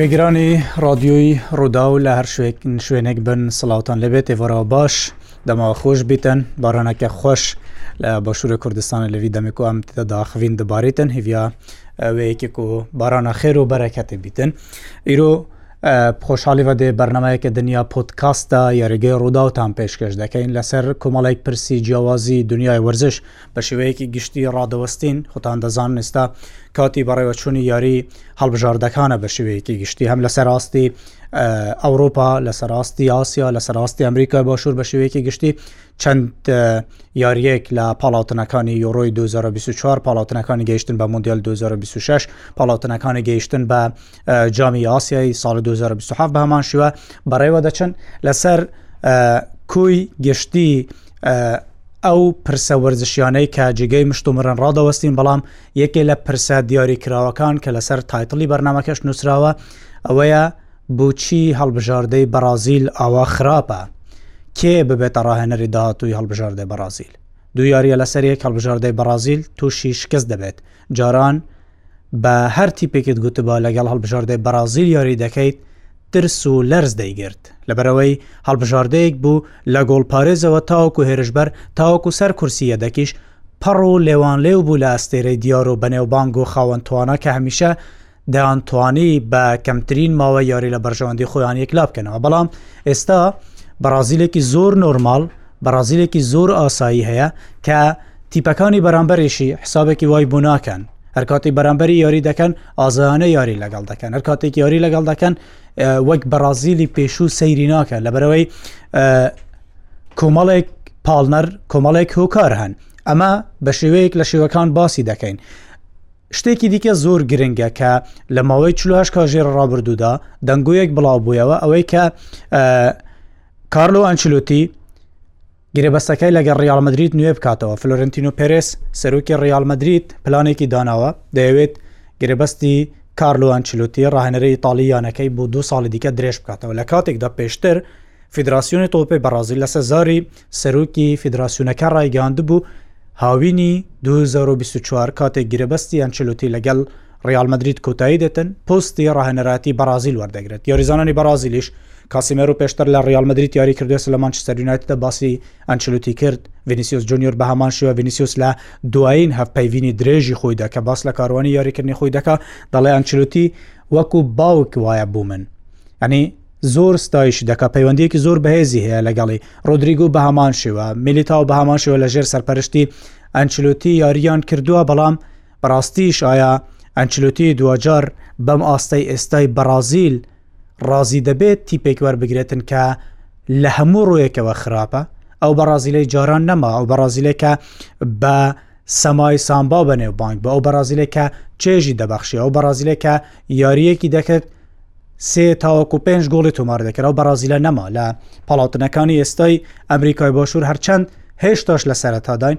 گوێگرانی ڕادیۆی ڕووداو لە هەر شوێنێک بن سلااوان لەبێت تێوەڕەوە باش دەماوە خۆش بیتن بارانەکە خۆش لە باشوورە کوردستانە لەوی دەمێک و ئەم داخڤین دەبارێتن هیڤیا وەیەکێک و بارانە خێر و بەرەکەتی بیتن ئیرۆ خۆشحالی بە دێ بەرنمەیەکە دنیا پۆتکاستە یاریگەی ڕووداوتان پێشکەش دەکەین لەسەر کۆمەڵێک پرسی جیاوازی دنیای وەرزش بە شێوەیەکی گشتی ڕادەوەستین خوتان دەزان ئێستا کاتی بەڕێوەچوونی یاری هەڵبژاردەکانە بە شێوەیەکی گشتی هەم لە سەراستی ئەوروپا لە سەراستی یاسیا لە سەراستی ئەمریکای باشوور بە شێوەیەکی گشتی چەند یاریەک لە پاڵاوتنەکانی یۆرۆی 2024 پاڵاوتنەکانی گەیشتن بە مۆندیال 2026 پاڵاوتنەکانی گەیشتن بە جامی ئاسیایی ساڵ 2027 بە هەمان شوە بەڕێوە دەچن لەسەر کۆی گشتی ئەو پرسە وەرزشیانەی کە جگەی مشتومڕن ڕادەوەستین بەڵام یەکێ لە پرسە دیاری کراوەکان کە لەسەر تایتڵی بەرنمەکەش نووسراوە ئەوەیە بۆچی هەڵبژاردەی بەرازیل ئاوا خراپە کێ ببێتە ڕاهێنەری داهاتووی هەڵبژاردە بەرازیل دو یاریە لەسەر یەک هەڵبژاردەی بەرازیل تووشی شکست دەبێت جاران بە هەر تیپێکت گوتبا لەگەڵ هەڵبژاردەی بەرازیل یاری دەکەیت ترس و لەرز دەیگرت لەبەرەوەی هەڵبژاردەیەک بوو لە گۆڵپارێزەوە تاوەکو هێرشبەر تاوەکو سەر کورسی یەدەکیش پەڕ و لێوان لێو بوو لە ئەستێرەی دیار و بەنێوبانگ و خاوەن توانا کە هەمیشە دەیانتوانی بە کەمترین ماوە یاری لە بەرژەوەندی خۆیان یەکلا بکەنەوە بەڵام ئێستا بەرازیلێکی زۆر نۆرمال بەڕازیلێکی زۆر ئاسایی هەیە کە تیپەکانی بەرامبەریشی حسابێکی وای بۆ ناکەن هەر کاتی بەرامبەری یاری دەکەن ئازانە یاری لەگەڵ دەکەن هەر کاتێک یاری لەگەڵ دەکەن وەک بەڕازیلی پێشوو سەیری ناکە لە بەرەوەی کۆمەڵێک پاڵنەر کۆمەڵێک هۆکار هەن ئەمە بە شێوەیەک لە شێوەکان باسی دەکەین شتێکی دیکە زۆر گرنگە کە لە ماوەی چهش کاژێر ڕابردوودا دەنگۆیەک بڵاو بوویەوە ئەوەی کە کارلۆ ئەنچلوتی گرێبەستەکەی لەگەڵ ڕیال مدرید نوێ بکاتەوە فلۆرنتینو پێرس سەرۆکی ڕیال مدرید پلانێکی داناوە دەیەوێت گرێبەستی کارلۆ ئەنچلوتی ڕاهێنەری ئیتالی یانەکەی بۆ دوو ساڵی دیکە درێژ بکاتەوە لە کاتێکدا پێشتر فیدراسیۆنی تۆپی بەڕازیل لە سەزاری سەرۆکی فیدراسیونەکە ڕایگەاند بوو هاوینی 2024 کاتێک گرێبەستی ئەنچلوتی لەگەڵ ریال مەدرید کۆتایی دەتن پۆستی راهێنەرایەتی بەرازیل وەردەگرێت یاریزانانی بەرازیلیش کاسیمێرو پێشتر لە ریال مەدرید یاری کردوێس لە مانچستەر یونایتدە باسی ئەنچلوتی کرد ڤینیسیۆس جونیۆر بە هەمان شێوە ڤینیسیۆس لە دوایین هەڤپەیڤینی درێژی خۆیدا کە باس لە کاروانی یاریکردنی خۆی دەکا دەڵێ ئەنچلوتی وەکو باوک وایە بوو من ئەنی زۆر ستایشی دەکە پەیوەندیەکی زۆر بەهێزی هەیە لەگەڵی ڕۆدریگو بە هەمان شێوە میلیتاو بە هەمان شێوە لە ژێر سەرپەرشتی ئەنچلوتی یاریان کردووە بەڵام بەڕاستیش ئایا ئەنچلۆتی دواجار بەم ئاستەی ئێستای بەڕازیل ڕازی دەبێت تیپێک وەربگرێتن کە لە هەموو ڕوویەکەوە خراپە ئەو بەڕازیلەی جاران نەما ئەو بەڕازیلێکە بە سەمای سامبا بە نێوبانگ بە ئەو بەڕازیلێکە چێژی دەبەخشی ئەو بەڕازیلێکە یاریەکی دەکرد سێ تاوەکو پێنج گۆڵی تۆمار دەکرا و بەڕازیلە نەما لە پاڵاوتنەکانی ئێستای ئەمریکای باشوور هەرچەند هێشتاش لە سەرەتاداین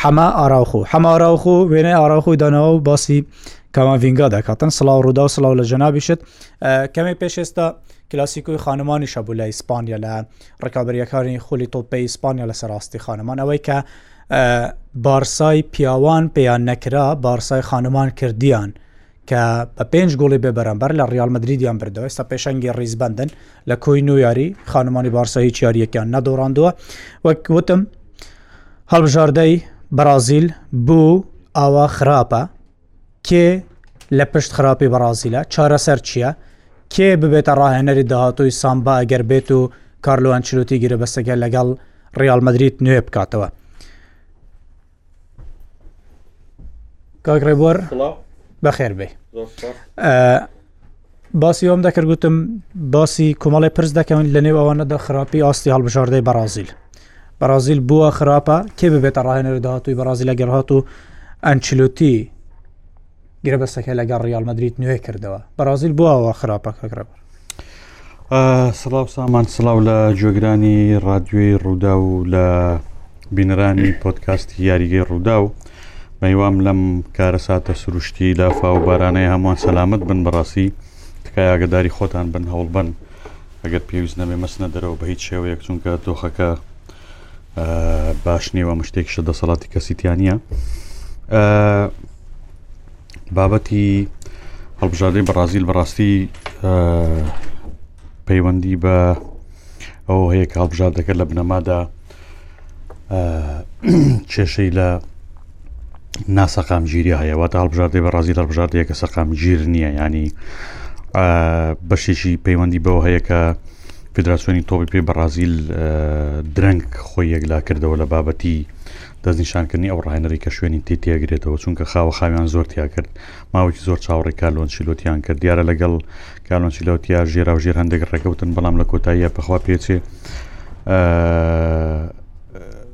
حەمە ئاراوخۆ حەمە ئاراوخۆ وێنەی ئاراوخۆی داناوە و باسی کاماڤینگا دەکاتن سلااو ڕوودا و سلااو لە جەنابیشت کەمێک پێش ئێستا کلاسیکۆی خانمانی شەبوو لە ئیسپانیا لە ڕکابریەکانی خولی تۆپی ئیسپانیا لە سەراستی خانمان ئەوەی کە بارسای پیاوان پێیان نەکرا بارسای خانمان کردیان کە بە پێنج گۆڵی بێبەرامبەر لە ڕیال مەدریدیان بردەوە ئێستا پێشەنگی ڕیزبندن لە کۆی نویاری خانمانی بارسا هیچ یاریەکان نەدۆڕاندووە وەک وتم هەڵبژاردەی بەرازیل بوو ئاوا خراپە کێ لە پشت خراپی بەڕازیلە چارەسەر چییە کێ ببێتە ڕاهێنەری داهاتووی سامبا ئەگەر بێت و کارلوان چلوتی گرێبەستەکە لەگەڵ ڕیال مدریت نوێ بکاتەوە کاک ڕێبوار بەخێر بێ باسی ئەوم دەکرد گوتم باسی کۆمەڵی پرس دەکەون لە نێو ئەوانەدا خراپی ئاستی هەڵبژاردەی بەڕازیل بەڕازیل بووە خراپە کێ ببێتە ڕاهێنەر داهاتوی بەڕازیل لەگەڵ هات و ئەنچلوتی گرێبەستەکەی لەگەڵ ڕیال مەدریت نوێ کردەوە بەرازیل بووەوە خراپە کەگرەوە سڵاو سامان سڵاو لە جۆگرانی ڕادیۆی ڕوودا و لە بینرانی پۆتکاستی یاریگەی ڕوودا و مەیوام لەم کارە ساتە سروشتی لە فاو بارانەیە هەمووان سەلامت بن بەڕاستی تکایاگەداری خۆتان بن هەوڵ بن ئەگەر پێویست نەبێ مەسنە دەرەوە بە هیچ شێوەیەک چونکە دۆخەکە باش نێوە مشتێکشە دەسەڵاتی کەسیتیانە بابەتی هەڵبژاردەی بەڕازیل بەڕاستی پەیوەندی بە ئەو هەیە کە هەڵبژاردەکە لە بنەمادا کێشەی لە ناسەقامگیری هەیە واتە هەڵبژاردە بەڕازی هەڵبژاردەیە کە سەقامگیر نییە ینی بەشێکی پەیوەندی بەوە هەیە کە فدراسیۆنی تۆپی پێ بەڕازیل درەنگ خۆی یەکلا کردەوە لە بابەتی دەستنیشانکردنی ئەو ڕاهێنەری کە شوێنی تی تێگرێتەوە چونکە خاوە خاویان زۆر تیا کرد ماوەی زۆر چاوەڕێ کالۆن چیلوتیان کرد دیارە لەگەڵ کالۆن چیلوتیا ژێرا و ژێر هەندێک ڕێکەوتن بەڵام لە کۆتاییە پخوا پێچێ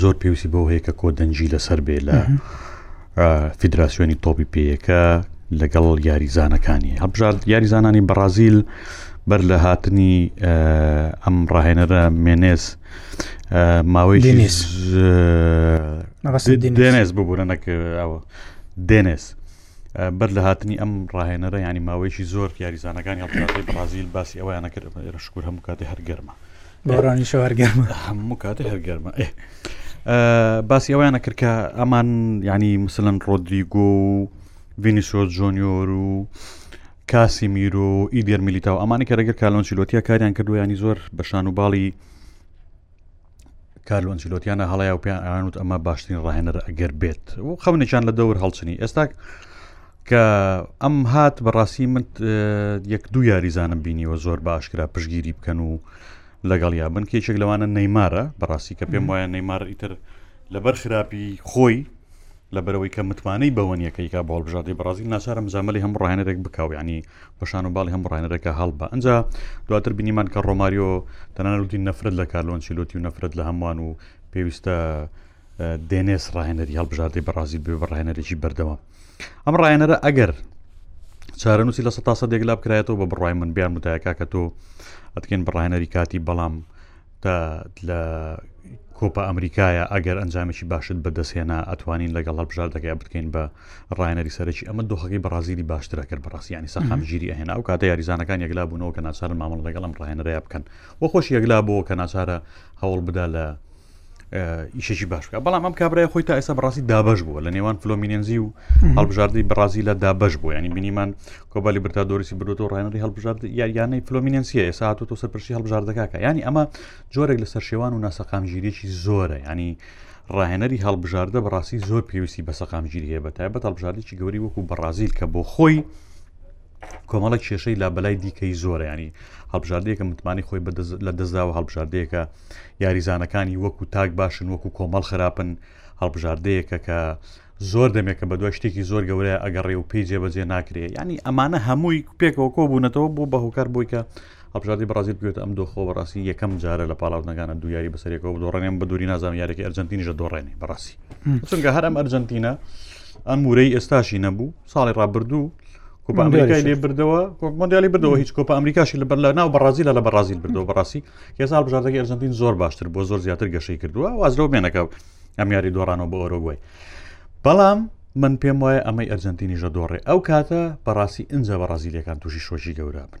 زۆر پێویستی بەو هەیە کە کۆدەنجی لەسەر بێ لە فیدراسیۆنی تۆپی پێیەکە لەگەڵ یاریزانەکانی هەبژارد یاریزانانی بەڕازیل بەر لە هاتنی ئەم ڕاهێنەرە مێنێز ماوەی دێنێز ببوورە نەک ئەوە دێنێز بەر لە هاتنی ئەم ڕاهێنەرە ینی ماوەیەکی زۆر یاریزانەکانی هەڵ بەڕازیل باسی ئەویانە کرد شکور هەموو کاتی هەر گەرمە بارانی شو هەرگەرمە هەموو کاتی هەرگەرمە باسی ئەویانە کرد کە ئەمان ینی مثلەن ڕۆدریگۆ و ڤینیسۆ جۆنیۆر و کاسی میرۆ و ئیدێر میلیتاو ئەمانی کە ڕێگە کالۆنچیلۆتیا کاریان کردو ینی زۆر بە شان و باڵی کارلۆنجیلۆتیانە هەڵەیە و پێیان ئەیانوت ئەمە باشترین ڕاهێنەر ئەگەر بێت و خەونێکیان لە دەور هەڵچنی ئێستا کە ئەم هات بەڕاستی من یەک دوو یاریزانم بینیوە زۆر باشکرا پشگیری بکەن و لەگەڵ یا بن کێچێک لەوانە نەیمارە بەڕاستی کە پێم وایە نەیمار ئیتر لەبەر خراپی خۆی لە بەرەوەی کە متمانەی بەوەنیەکەیکا بۆڵ بژاتی بەڕازی ناچارە مزاملی هەم ڕاهێنەرێک بکاو ینی بەشان و باڵی هەم ڕاهێنەرەکە هەڵ بە ئەنج دواتر بینیمان کە ڕۆماریۆ تەنانەتی نەفرەت لە کارلۆنچیلوتی و نەفرەت لە هەمووان و پێویستە دێنێس ڕاهێنەری هەڵبژاردەی بەڕازیل بێ بە ڕاهێنەرێکی بەردەوام ئەم ڕایەنەرە ئەگەر چارەنووسی لە سە تاسە دێکلا بکرایەوە بە بڕای من بیان متایەکە کە تۆ ئەتکەین بڕاهێنەری کاتی بەڵام تا لە کۆپە ئەمریکایە ئەگەر ئەنجامێکی باشت بەدەستهێنا ئەتوانین لەگەڵ هەڵبژاردەکەی بکەین بە ڕایەنەری سەرەکی ئەمە دۆخەکەی بەڕازیلی باشترە کرد بەڕاستیانی سەقام ژیری ئەهێنا و کاتە یاریزانەکان یەکلا بوونەوە کە ناچارن مامەڵ لەگەڵم ڕایەنەرەیە بکەن وە خۆش یەکلا بۆ کە ناچارە هەوڵ بدا لە ئیشێکی باش بکە بەڵام ئەم کابرای خۆی تا ئێستا بڕاستی دابش بووە لە نێوان فلۆمینێنزی و هەڵبژاردی بڕازی لە دابش بوو ینی بینیمان کۆبالی برتا دۆریسی برۆتۆ ڕایەنەری هەڵبژارد یاریانەی فلۆمینێنسیە ئێسا هاتۆ تۆ سەرپشی هەڵبژاردەکەکە ینی ئەمە جۆرێک لە سەرشێوان و ناسەقامگیریی زۆرە ینی ڕاهێنەری هەڵبژاردە بەڕاستی زۆر پێویستی بە سەقامگیری هەیە بە تایبەت هەڵبژاردێکی گەوری وەکو بەڕازیل کە بۆ خۆی کۆمەڵە کێشەی لابلای دیکەی زۆرە ینی هەڵبژاردەیەکە متمانی خۆی لە دەستداوە هەڵبژاردەیەەکە یاریزانەکانی وەکو تاک باشن وەکو کۆمەڵ خراپن هەڵبژاردەیەکە کە زۆر دەمێکە بە دوای شتێکی زۆر گەورەیە ئەگەڕێ و پێی جێبەجێ ناکرێ ینی ئەمانە هەمووی پێکەوە کۆبوونەتەوە بۆ بە هۆکار بۆیکە هەڵبژاردەی بەڕازیل بگوێتە ئەم دۆخەوە بەڕاستی یەکەم جارە لە پاڵاوتنەکانە دوو یاری بەسەرێکەوە بدۆڕێنێ من بە دووری نازانم یارێکی ئەرجەنتینیش دۆڕێنێ بەڕاستی چونکە هەر ئەم ئەرجەنتینە ئەم ورەی ئێستاشی نەبوو ساڵی ڕابردوو کوپە ئەمریکای لێ بردەوە مۆندیالی بردەوە هیچ کۆپە ئەمریکاشی لە بەر لە ناو بەڕازیل لە بەڕازیل بردەوە بەڕاستی هێزار بژاردەگە ئەرجەنتین زۆر باشتر بۆ زۆر زیاتر گەشەی کردووە وازرەوە بێنەکە ئەم یاری دۆڕانەوە بە ئۆرۆگوای بەڵام من پێم وایە ئەمەی ئەرجەنتینیژە دۆڕێ ئەو کاتە بەڕاستی ئنجە بەڕازیلەکان تووشی شۆژی گەورە بن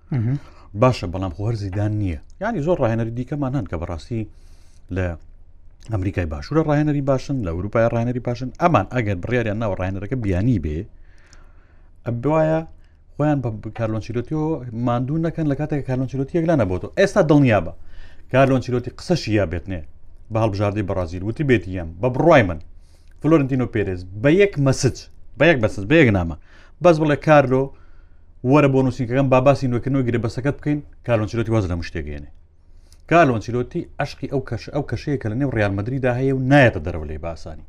باشە بەڵام خۆ هەر زیدان نییە ینی زۆر ڕاهێنەری دیکەمان هەن کە بەڕاستی لە ئەمریکای باشوورە ڕاهێنەری باشن لە ئەوروپای ڕاهێنەری باشن ئەمان ئەگەر بڕیاریان ناوە ڕاهێنەرەکە بیانی بێ ئەبواە خۆیان بە کارلۆنچیلۆتیۆ ماندوو نەکەن لە کاتێک کارلۆنچیلۆتی یەکلا نەبووەوە ئێستا دڵنیا بە کارلۆنچیلۆتی قسەشی یا بێتنێ بە هەڵبژاردەی بەڕازیل وتی بێتیم بە بڕای من فلۆرنتینۆ پێرێز بە یەک مەسج بە یەک بەسز بە یەک نامە بەس بڵێ کارلۆ وەرە بۆ نووسینکەکەم باباسی نوێکردنەوە گرێ بەسەکەت بکەین کارۆنچلۆتی واز لە مشتێگەێنێ کارلۆنچلۆتی عشقی ئەو کەش ئەو کەشەیە کە لە نێو ڕیالمەدرریدا هەیە و نایەتە دەرەوە لێ باسانی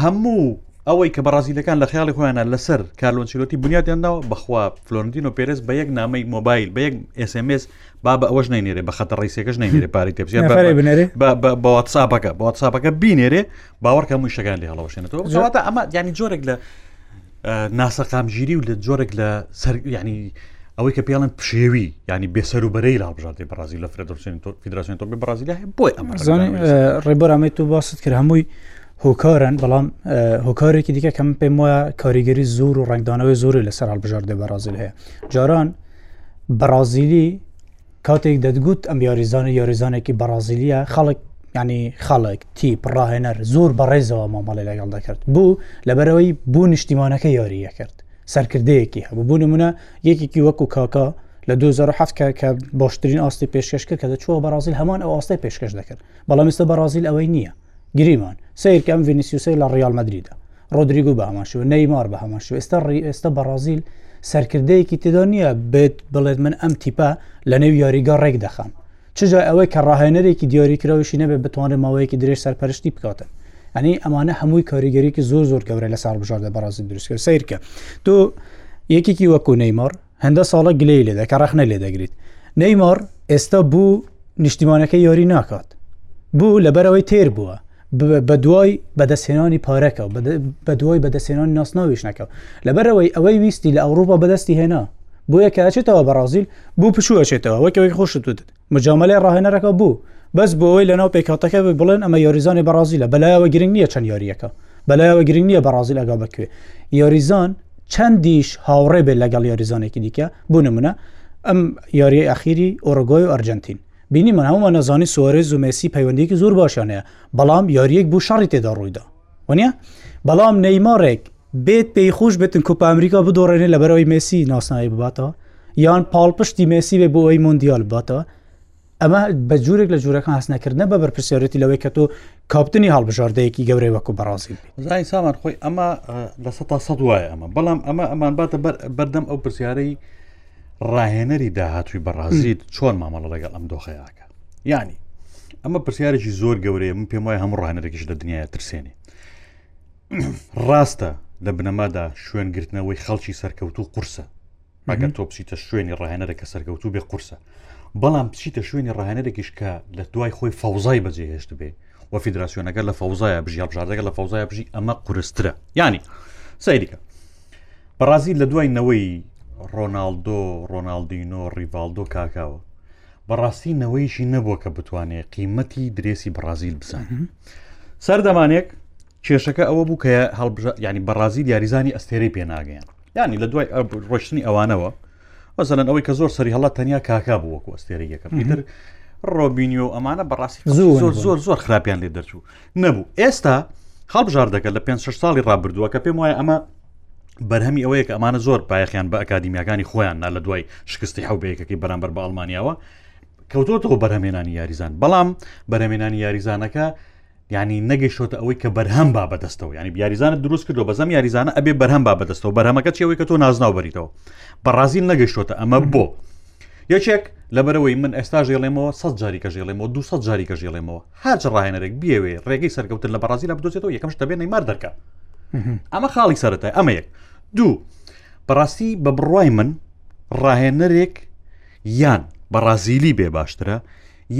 هەموو ئەوەی کە بەڕازیلەکان لە خیاڵی خۆیانە لەسەر کارلۆنچلۆتی بنیاتێنەوە بەخوا فلۆنتین و پێرس بە یەک نامەی مۆبایل بە یەک ئسMS با بە ئەوەش نینێرێ بە خەتە ڕیسەکەش نینێرێ پارەی تێبسیە بە واتساپەکە بە واتساپەکە بینێرێ باوەڕکە مووی شەکان لێ هەڵەوەشێنێتەوە زەواتە ئەمە ینی جۆرێک لە ناسەقامگیری و لە جۆرێک لە سەر ینی ئەوەی کە پێڵن پشێوی ینی بێسەر و بەرەی لاڵبژاتی بەڕازی لە فرەدرسێن فیدراسیۆن تۆپی بەڕازیلا بۆی ئەم زانانی ڕێبەرامی تو باست کرد هەمووی هۆکارن بەڵام هۆکارێکی دیکە کەم پێم وایە کاریگەری زۆر و ڕنگدانەوەی زۆری لەسەر هەڵبژاردە بەڕازیل هەیە جاران بەڕازیلی کاتێک دەتگوت ئەم یاریزانە یاریزانێکی بەڕازیلیە خەڵک ینی خەڵک تیپ ڕاهێنەر زۆر بەڕێزەوە مامەڵی لەگەڵ دەکرد بوو لەبەرەوەی بۆ نیشتیمانەکە یاریە کرد سەرکردەیەکی هەبوو بوو نمونە یەکێکی وەکو کاکە لە 2007 کە باشترین ئاستی پێشکەش کرد کە دەچووە بەڕازیل هەمان ئەو ئاستای پێشکەش دەکرد بەڵام ئێستا بەڕازیل ئەوەی نییە گریمان سیرکە ئەم ڤینیسیوسی لە ڕیال مەدریدە ڕۆدریگو بە هەماشوە نەیمار بە هەماش ئێستا ڕی ئێستا بەڕازیل سەرکردەیەکی تێدا نییە بێت بڵێت من ئەم تیپە لە نێو یاریگە ڕێک دەخەم چجا ئەوەی کە ڕاهێنەرێکی دیاریکراویشی نەبێت بتوانێت ماوەیەکی درێژ سەرپەرشتی بکاتن ئەنی ئەمانە هەمووی کاریگەریکی زۆر زۆر گەورە لە ساڵ بژاردە بەڕازی دروستکرد سیرکە تۆ یەکێکی وەکو نەیمار هەندە ساڵە گلەی لێ دەکە ڕەخنە لێ دەگریت نەیمار ئێستا بوو نیشتیمانەکە یاری ناکات بوو لەبەرەوەی تێر بووە بە دوای بەدەستهێنانی پارەکە و بە دوای بەدەستێنانی ناسناویشنەکە لەبەرەوەی ئەوەی ویستی لە ئەوروپا بەدەستی هێنا بۆیە کە ئەچێتەوە بەڕازیل بۆ پشوەچێتەوە وەکەوەی خۆشت وتت مجامەلەی ڕاهێنەرەکە بوو بەس بۆەوەی لەناو پێکاتەکە بێ بڵێن ئەمە یۆریزانانی بەڕازیلە بەلایەوە گرنگ نییە چەند یاریەکە بەلایەوە گرنگ نییە بەڕازیل ئەگا بکوێ یۆریزان چەندیش هاوڕێ بێت لەگەڵ یۆریزانێکی دیکە بوو نمونە ئەم یاریە ئەخیری ئۆرگۆی و ئەرجنتین بینیمان هەمومان نەزانی سوارێز و مێسی پەیوەندێکی زۆر باشیانەیە بەڵام یاریەک بوو شەڕی تێدا ڕوویدا وەنیە بەڵام نەیماڕێک بێت پێی خوش بێتن کوپە ئەمریکا بدۆڕێنێ لە بەرەوەی مێسی ناسناوی بباتەوە یان پاڵپشتی مێسی بێ بۆ ئەوی مۆندیال باتەوە ئەمە بە جوورێک لە جوورەکان هەستنەکردە بە بەرپسیارەتی لەوەی کە تۆ کاپتنی هەڵبژاردەیەکی گەورەی وەکو بەڕازیل زای سامان خۆی ئەمە لە سە تا سە وایە ئەمە بەڵام ئەمە ئەمان باتە بەردەم ئەو پرسیارەی ڕاهێنەری داهاتووی بەڕازیل چۆن مامەڵە لەگەڵ ئەم دۆخەیەکە ینی ئەمە پرسیارێکی زۆر گەورەیە من پێم وای هەموو ڕانەرێکیش لە دنیاە ترسێنێ ڕاستە لە بنەمادا شوێن گرتنەوەی خەڵکی سەرکەوتو قورسە ئەگەر تۆ بچیتە شوێنی ڕاهێنەرە کە سەرکەوتو بێ قورسە بەڵام بچیتە شوێنی ڕاهێنەرێکیش کە لە دوای خۆی فەوزای بەجێهێشت بێ و فیدراسیۆنەکە لە فەوزایە بژی هەڵبژاردەکە لە فەوزایە بژی ئەمە قورسترە ینی سەیریکە بەڕازی لە دوای نەوەی ڕۆناالدۆ ڕۆناالدینۆ ڕیڤالدۆ کاکاوە بەڕاستی نەوەیشی نەبووە کە بتوانێت قیمەتی درێسی بەڕازیل بزانێت سەردەمانێک کێشەکە ئەوە بوو کە هەڵبژە ینی بەڕازی دیاریزانی ئەستێرەی پێناگەیان ینی لە دوای ڕۆشتنی ئەوانەوە وەزەن ئەوەی کە زۆر سەری هەڵات تەنیا کاکا بوو وەکو ئەستێرە یەکەم پیتر ڕۆبینیۆ ئەمانە بەڕاستی زۆر زۆر زۆر خراپیان لێ دەرچوو نەبوو ئێستا هەڵبژاردەکە لە پێ شش ساڵی ڕابردووە کە پێم وایە ئەمە بەرهەمی ئەوەیە کە ئەمانە زۆر پایەخیان بە ئەکادیمیاکانی خۆیان نا لە دوای شکستی حوبەیەکەکەی بەرامبەر بە ئەڵمانیاوە کەوتۆتەوە بەرهەمێنانی یاریزان بەڵام بەرەمێنانی یاریزانەکە ینی نەگەیشتۆتە ئەوەی کە بەرهەم با بەدەستەوە ینی بیاریزانە دروست کردو بەزەم یاریزانە ئەبێ بەرهەم با بەدەستەوە بەرهەمەکە چیەوەی کە تۆ نازناو بەریتەوە بەڕازیل نەگەیشتۆتە ئەمە بۆ یەکێک لەبەرەوەی من ئێستا ژێڵێمەوە سە جاریکە ژێڵێمەوە دو جاریکە ژێڵێمەوە هەر چ ڕاهێنەرێک بیەوێ ڕێگەی سەرکەوتن لە بەڕازیلا بدۆزێتەوە یەکەم شتەبێ نەیمار دەرکە ئەمە خاڵی سەرەتە ئەمە یەک دوو بەڕاستی بە بڕای من ڕاهێنەرێک یان بەڕازیلی بێ باشترە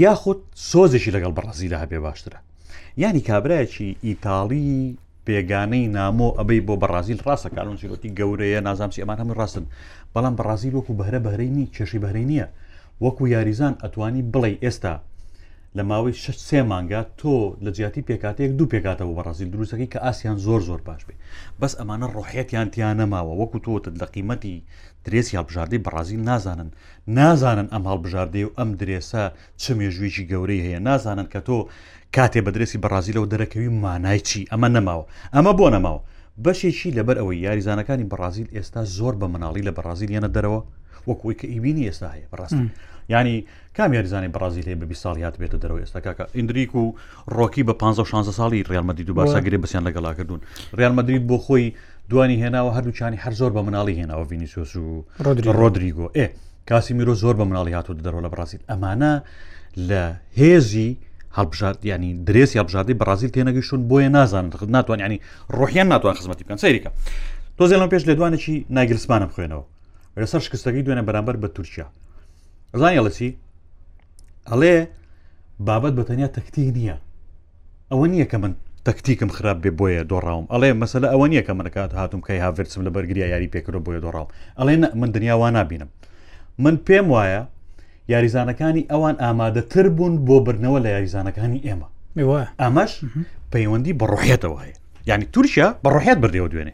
یاخود سۆزێکی لەگەڵ بەڕازیلا هەبێ باشترە ینی کابراایەکی ئیتاڵی پێگانەی نامۆ ئەبەی بۆ بەڕازیل ڕاستە کارون سیرۆتی گەورەیە نازانسی ئەمان هەموو ڕاستن بەڵام بەڕازیل وەکو بەرە بەرەی نی کێشی بەرەی نییە وەکو یاریزان ئەتوانی بڵێ ئێستا لە ماوەی شش سێ مانگا تۆ لە جیاتی پێکاتەیەک دوو پێکاتەوە بە ڕازیل دروستەکەی کە ئاسیان زۆر زۆر باش بێ بەس ئەمانە ڕۆحەتیان تیان نەماوە وەکو تۆتت لە قیمەتی درێسی هەڵبژاردەی بەڕازیل نازانن نازانن ئەم هەڵبژاردەی و ئەم درێسە چ مێژوویی گەورەی هەیە نازانن کە تۆ کاتێ بە درێسی بەڕازیلەوە دەرەکەوی مانای چی ئەمە نەماوە ئەمە بۆ نەماوە بەشێکی لەبەر ئەوەی یاریزانەکانی بەڕازیل ئێستا زۆر بە مناڵی لە بەڕازیل یەنە دەرەوە وەکوی کە ئیبینی ئێستا هەیە بەڕاستی ینی کام یاریزانی بەڕازیل هەیە بە بیست ساڵی هاتبێتە دەرەوە ئێستا کاکە ئیندریک و ڕۆکی بە 15 16 ساڵی ڕیال مەدرید و بارسا گرێ بەسیان لەگەڵا کردوون ڕیال مەدرید بۆ خۆی دوانی هێناوە هەردووچانی هەر زۆر بە مناڵی هێناوە ڤینیسۆس و ڕۆدری ڕۆدریگۆ ئێ کاسی میرۆ زۆر بە مناڵی هاتوو دەرەوە لە بەڕازیل ئەمانە لە هێزی هەڵبژارد ینی درێس یا بژاردی بەڕازیل تێنەگەشتون بۆیە نازان خد ناتوان ینی ڕۆحیان ناتوان خزمەتی بکەن سەیریکە تۆزێلم پێش لێدوانێکی نایگرسمانم خوێنەوە لەسەر شکستەکەی دوێنە بەرامبەر بە تورکیا ئەزان ئەڵە چی ئەڵێ بابەت بە تەنیا تەکتیک نییە ئەوە نییە کە من تەکتیکم خراپ بێ بۆیە دۆڕاوم ئەڵێ مەسەل ئەوە نییە کە منەکات هاتوم کەی هاڤرسم لە بەرگریا یاری پێکرۆ بۆیە دۆڕاوم ئەڵێ من دنیا وا نبینم من پێم وایە یاریزانەکانی ئەوان ئامادەتر بوون بۆ بردنەوە لە یاریزانەکانی ئێمە ئەمەش پەیوەندی بەڕۆحێتەوە هەیە یعنی تورکیا بەڕۆحێت بردەوە دوێنێ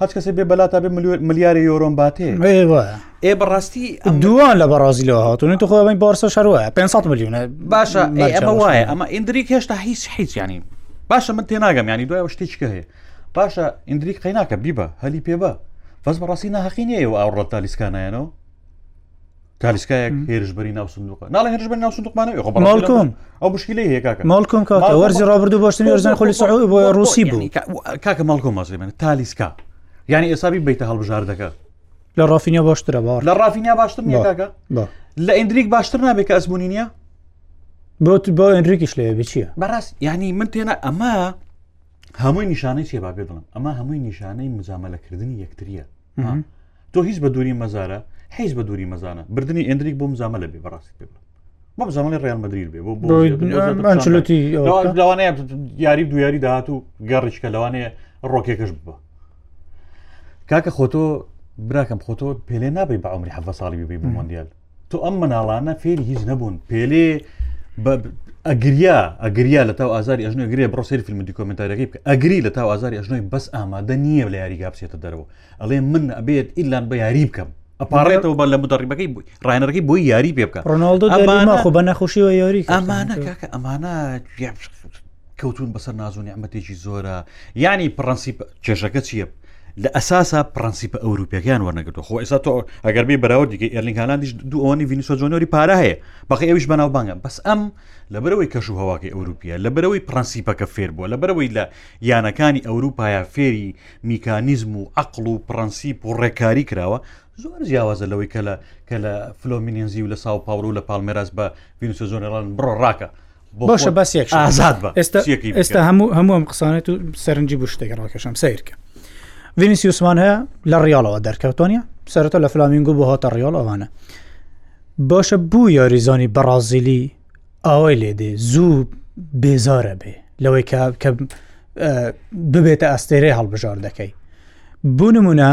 هەچ کەسێ بێ بەلا تا بێ ملیارە یۆرۆم باتێ ئێ بەڕاستی ئەم دووان لە بەڕازیلەوە هاتون تو خۆی بارسە شەروە 500 میلیونە باشە ئەمە وایە ئەمە ئیندریک هێشتا هیچ حیچ ینی باشە من تێناگەم ینی دوای شتێککە هەیە باشە ئیندریک قەیناکە بیبە هەلی پێ بە فەس بەڕاستی ناهقی نیە ئەو ئاوڕەت تا لیسکانایەنەوە تالیسکایەک هێرشبەری ناو سندوق ناڵ هێرشبەر ناو سندوقمانە ماڵکۆم ئەو مشکلی هەیە کاکە ماڵکۆم کاکە وەرزی ڕابردو باشتن وەرزان خۆلی سعود بۆ ڕوسی بوو کاکە ماڵکۆم مازی من تالیسکا یعنی ئێسابی بیتە هەڵبژاردەکە لە ڕافینیا باشترە باوە لە ڕافینیا باشتر نیە کاکە لە ئەندریک باشتر نابێت کە ئەزمموی نیە بۆت بۆ ئەندریکیش لێ بچیە بەڕاست یعنی من تێنە ئەمە هەمووی نیشانەی چێ با بێ بڵم ئەمە هەمووی نیشانەی مجاملەکردنی یەکتریە تۆ هیچ بە دووری مەزارە حیز بە دووری مەزانە بردننی ئەندریک بۆم زامە لە بێ بەڕاستی پێ بۆم زامەڵی ڕیان مدریر بێ بۆچلوتی لەوانەیە یاری دو یاری داهات و گەڕیشکە لەوانەیە ڕۆکێکەش بووە کاکە خۆتۆ براکەم خۆتۆ پێلێ نابی بە عمری حەفە ساڵی ببی بۆ مۆندیال تۆ ئەم مناڵانە فێری هیچ نەبوون پێلێ ئەگریا ئەگریا لە تاو ئازاری ئەژنۆی گرێ بڕۆ سری فیلم دیکۆمنتارەکەی بکە ئەگری لە تاو ئازاری ئەژنۆی بەس ئامادە نییە لە یاریگا بچێتە دەرەوە ئەڵێ من ئەبێت ئیلان بە یاری بکەم ئەپارڕێتەوە بە لە مدەڕیبەکەی بووی ڕایەنەکەی بۆی یاری پێ بکە ڕۆناالدۆ ئەمانە خۆ بە نەخۆشیەوە یاری ئەمانە کاکە ئەمانە کەوتون بەسەر نازو نیعممەتێکی زۆرە ینی پرەنسیپ کێشەکە چییە لە ئەساسا پرەنسیپە ئەوروپیەکەیان وەرنەگرتو خۆ ئێستا تۆ ئەگەر بێ بەراوە دیکە ئەرلینگالانیش دوو ئەوەنی ڤینسۆ جۆنۆری پارە هەیە بەقی ئەوش بەناوبانگە بەس ئەم لە برەوەی کەش و هەواکەی ئەوروپیە لە برەوەی پرەنسیپەکە فێر بووە لە برەوەی لە یانەکانی ئەوروپایا فێری میکانیزم و عقل و پرەنسیپ و ڕێکاری کراوە زۆر جیاوازە لەوەی کە لە کە لە فلۆمینێنزی و لە ساو پاڕو لە پاڵمێراز بە ڤینسۆ جۆنێران بڕۆ ڕاکە باشە بەس یەک ئازاد بە ئێستا هەموو هەموو ئەم قسانێت و سەرنجی بو شتێک ڕاکەشم سیرکە ڤینسیوسمان هەیە لە ڕیاڵەوە دەرکەوتۆنیە سەرەتا لە فلامینگو بۆ هاتە ڕیاڵ ئەوانە باشە بوو یاریزانی بەڕازیلی ئاوای لێدێ زوو بێزارە بێ لەوەی کە کە ببێتە ئەستێرەی هەڵبژار دەکەی بوونممونە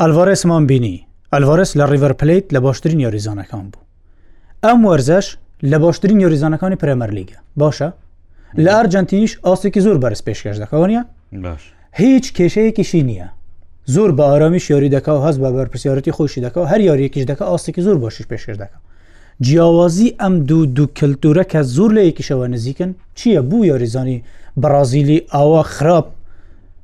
ئەلڤارێسمان بینی، ئەلڤارێس لە ڕیڤەر پلیت لە باشترین یاریزانەکان بوو ئەم وەرزەش لە باشترین یاریزانەکانی پرێمەرلیگە باشە لە ئەرجەنتینیش ئاستێکی زۆر بەرز پێشکەش دەکەوە نیە هیچ کێشەیەکیشی نییە زۆر بە ئارامی شێری دەکە و هەز بە بەرپسیارەتی خۆشی دەکە و هەر یاریەکیش دەکە ئاستێکی زۆر باشیش پێشکەش دەکە جیاوازی ئەم دوو دوو کللتورە کە زۆر لە یەکیشەوە نزیکن چییە بوو یاریزانی بەڕازیلی ئاوا خراپ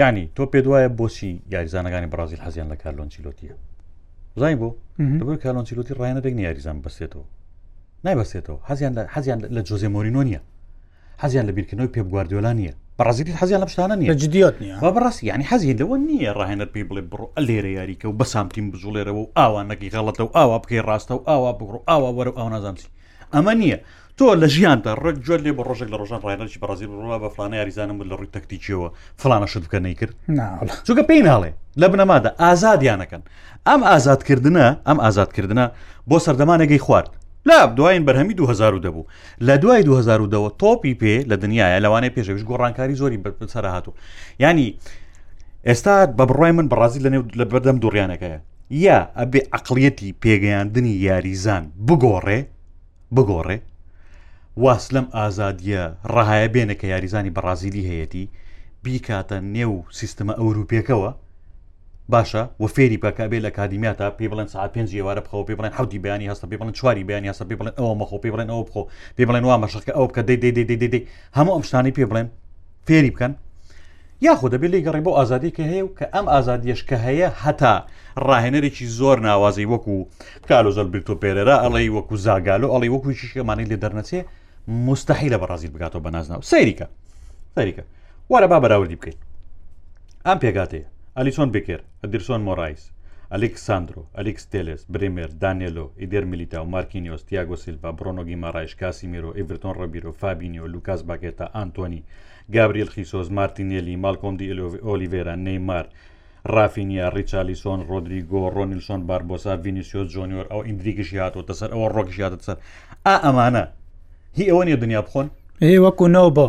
یعنی تۆ پێت وایە بۆچی یاریزانەکانی بەڕازیل حەزیان لە کارلۆنچیلۆتیە زای بۆ دەبوو کارلۆنچیلۆتی ڕایەنە بێک یاریزان بەسێتەوە نایبەسێتەوە حەزیان حەزیان لە جۆزێ مۆرینۆ نیە حەزیان لە بیرکردنەوەی پێ گواردیۆلا نیە بەڕازیلی حەزیان لە شتانە نیە جدیات نیە با بەڕاستی ینی حەزیان لەوە نییە ڕاهێنەر پێی بڵێ بڕۆ ئەلێرە یاریکە و بەسامتیم بجوڵێرەوە و ئاوانەکەی غەڵەتە و ئاوا بکەی ڕاستە و ئاوا بڕۆ ئاوا وەرە ئاو نازانسی ئەمە نییە تۆ لە ژیاندا ڕێک جوێن لێ بە ڕۆژێک لە ڕۆژان ڕایەکی بەڕازیل ڕۆڵە بە فلانە یاریزانم بوو لە ڕووی تەکتیکیەوە فلانە شت بکە نەیکرد چونکە پێی ناڵێ لە بنەمادا ئازادیانەکەن ئەم ئازادکردە ئەم ئازادکردە بۆ سەردەمانێکی خوارد لا دواین بەرهەمی 2000 دەبوو لە دوای 2010ەوە تۆپی پێ لە دنیاە لەوانەیە پێشەویش گۆڕانکاری زۆری بەسەر هاتوو ینی ئێستا بە بڕای من بەڕازی لە نێو لە بەردەم دوڕیانەکەیە یا ئەبێ عقلەتی پێگەیاندنی یاریزان بگۆڕێ بگۆڕێ واز لەم ئازادیە ڕەهایە بێنە کە یاریزانی بەڕازیلی هەیەتی بیکاتە نێو سیستمە ئەوروپێکەوە باشە و فێری بکە بێ لە کادیمیاتا پێ بڵێن سا پێنج ێوارە بخەوە پێ بڵێن حوتی بیانی هەستە پێ بڵێن چواری بیانی هەستە پێ بڵێن ئەوە مەخۆ پێ بڵێن ئەو بخۆ پێ بڵێن وا مەشقکە ئەو بکە دەی دەی دەی دەی دەی هەموو ئەم شتانی پێ بڵێن فێری بکەن یاخۆ دەبێت لی گەڕێ بۆ ئازادی کە هەیە و کە ئەم ئازادیش کە هەیە هەتا ڕاهێنەرێکی زۆر ناوازەی وەکو کالۆ زۆر برتۆ پێرەرا ئەڵی وەکو زاگالۆ ئەڵی وەکو شیشەمانی لێ دەرنەچێ مستحی لە بەڕازیل بگاتەوە بە نازناو سەیریکە سەریکە وەرە با بەراوردی بکەین ئەم پێگاتەیە ئەلیسۆن بکرد ئەدیرسۆن مۆرایس، ئەلیکس ساندرۆ، ئەلیکس تێلێس، برێمێر، دانێلۆ، ئیدێر میلیتاو، مارکینیۆس، تیاگۆ سیلڤا، برۆنۆ گیمارایش، کاسیمیرۆ، ئیڤرتۆن ڕبیرۆ، فابینیۆ، لوکاس باکێتا، ئانتۆنی، گابریل خیسۆس، مارتینێلی، مالکۆم دی ئۆلیڤێرا، نێیمار، ڕافینیا، ڕیچالیسۆن، ڕۆدریگۆ، ڕۆنیلسۆن باربۆسا، ڤینیسیۆس جۆنیۆر، ئەوە ئیندریکیشی هاتۆتە سەر، ئەوە ڕۆکیشی هاتۆتە سەر، ئا ئەمانە هی ئەوە نیە دنیا بخۆن؟ ئێ وەکو نۆبۆ.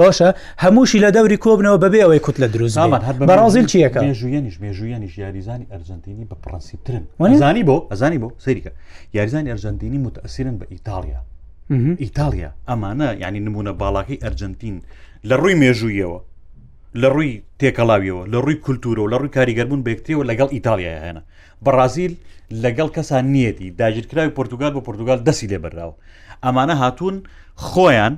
باشە هەمووشی لە دەوری کۆبنەوە بەبێ ئەوەی کوت لە دروست بەڕازیل چیەکە ژویێنیش بێژویێنیش یاریزانی ئەرجنتینی بە پرەنسیپترن وەنیزانی بۆ ئەزانی بۆ سەریکە یاریزانی ئەرجنتینی متەسیرن بە ئیتالیا ئیتالیا ئەمانە ینی نمونە باڵاکەی ئەرجنتین لە ڕووی مێژوویەوە لە ڕووی تێکەڵاویەوە لە ڕووی کولتورە و لە ڕووی کاریگەربوون بەکتریەوە لەگەڵ ئیتالیا هێنە بەڕازیل لەگەڵ کەسان نیەتی داگیرکراوی پرتتوگال بۆ پرتتوگال دەسی لێبراوە ئەمانە هاتوون خۆیان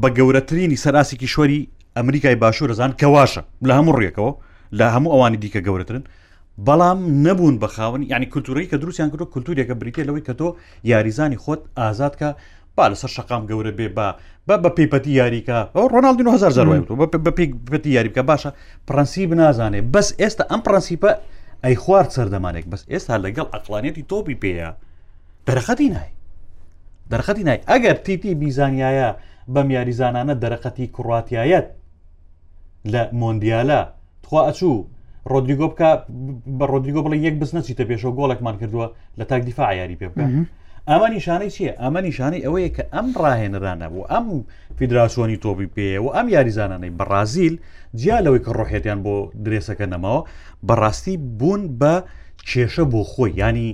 بە گەورەترینی سەر ئاستی کیشوەری ئەمریکای باشوور دەزان کە واشە لە هەموو ڕێکەوە لە هەموو ئەوانی دیکە گەورەترن بەڵام نەبوون بە خاون ینی کولتوری کە دروستیان کردو کولتورێکە بریتە لەوەی کە تۆ یاریزانی خۆت ئازاد کە با لەسەر شقام گەورە بێ با بە بە پێیپەتی یاریکە ئەو ڕۆناالدین هزار زار بە پێیپەتی یاری بکە باشە پرەنسی بنازانێ بەس ئێستا ئەم پرەنسیپە ئەی خوارد سەردەمانێک بەس ئێستا لەگەڵ ئەقلانێتی تۆپی پێەیە دەرەخەتی نای دەرقەتی نای ئەگەر تیتی بیزانایە بەم یاریزانانە دەرەقەتی کوڕاتایەت لە مۆندیالە تخوا ئەچوو ڕۆدریگۆ بکە بە ڕۆدریگۆ بڵێ یەک بزنە چیتە پێشەوە گۆڵێکمان کردووە لە تاک دیفاع یاری پێ بکە ئەمە نیشانەی چییە ئەمە نیشانەی ئەوەیە کە ئەم ڕاهێنرانە بوو ئەم فیدراسۆنی تۆبی پێ و ئەم یاریزانانەی بەڕازیل جیا لەوەی کە ڕۆحێتیان بۆ درێسەکە نەماوە بەڕاستی بوون بە کێشە بۆ خۆی ینی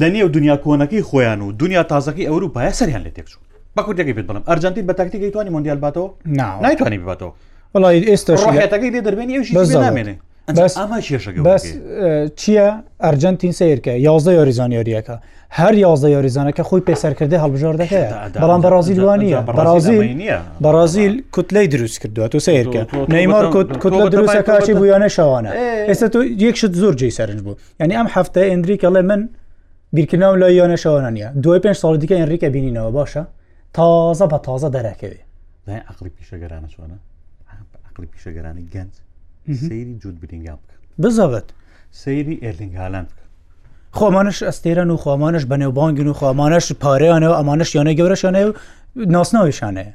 لە نێو دنیا کۆنەکەی خۆیان و دنیا تازەکەی ئەوروپایە سەریان لە تێکچوو بە کوردەکەی پێت بڵم ئەرجنتین بە تاکتیکی توانی مۆندیال باتەوە نایتوانی باتەوە وڵی ئێستا ڕۆحەتەکەی لێ دەربێنی ئەوش نامێنێ بەس ئەمە کێشەکە بەس چییە ئەرجنتین سیرکە یازدە یۆریزانیۆریەکە هەر یازدە یۆریزانەکە خۆی پێسەرکردە هەڵبژۆر دەکەێ بەڵام بەڕازیل وانە بەڕازیل بەڕازیل کوتلەی دروست کردووە تو سیرکە نەیمار کوتلە دروستەکەی بوویانە شەوانە ئێستا تو یەکشت زۆر جێ سەرنج بوو یعنی ئەم هەفتە ئەندریک ئەڵێ من بیرکردناوم لە یۆنە شەوانە نیە دوای پێنج ساڵ دیکە ئەنریکە بینینەوە باشە تازە بە تازە دەرەکەوێ لای عقلی پیشەگەرانە چۆنە عقلی پیشەگەرانی گەنج سەیری جوود بلینگام بکە بزەبت سەیری ئێرلینگالان بکە خۆمانش ئەستێرەن و خۆمانش بەنێوبانگن و خۆمانش پارەیانەوە ئەمانش یانە گەورەشانەیە و ناسناویشانەیە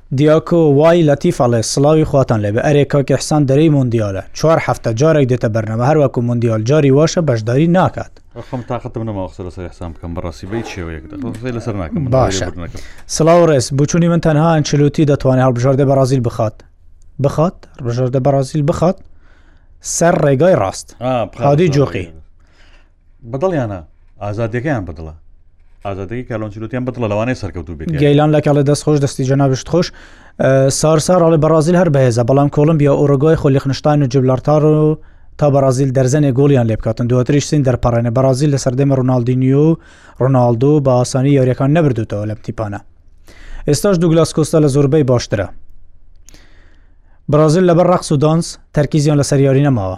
دیاکۆ وای لەتیف ئەڵێ سڵاوی خواتان لێبێ ئەرێ کاک ئیحسان دەرێی مۆندیالە چوار هەفتە جارێک دێتە بەرنامە هەروەکو مۆندیال جاری واشە بەشداری ناکات. خۆم تاقەتم نەماوە قسە لەسەر ئیحسان بکەم بەڕاستی بە هیچ شێوەیەک دەخۆم قسەی لەسەر ناکەم من باشە. لێبوردن نەکەم. سڵاو ڕێز بچوونی من تەنها ئەنچلوتی دەتوانێت هەڵبژاردە بەڕازیل بخات بخات هەڵبژاردە بەڕازیل بخات سەر ڕێگای ڕاست آه، بخات، هادی بخات. جۆقی. بەدڵیانە ئازادەکەیان بەدڵە ئازادەکەی کالۆنچلوتیان بەدڵە لەوانەیە سەرکەوتو بێت گەیلان لە کاڵە دەست خۆش دەستی جەنابشت خۆش سارساراڵی بەڕازیل هەر بەهێزە بەڵام کۆلمبیا ئۆرۆگای خۆلیخنشتان و جبلارتار و تا بەرازیل دەرزەنێ گۆڵیان لێ بکاتن دواتریش سین دەرپەڕێنە بەرازیل لە سەردەمە ڕناالدینیو و ڕناالدو بە ئاسانی یاریەکان نەبردوتەوە لەم تیپانە ئێستاش دوگلاس کۆستا لە زۆربەی باشترە بەرازیل لەبەر ڕقس و دانس تەرکیزیان لە سەریاری نەماوە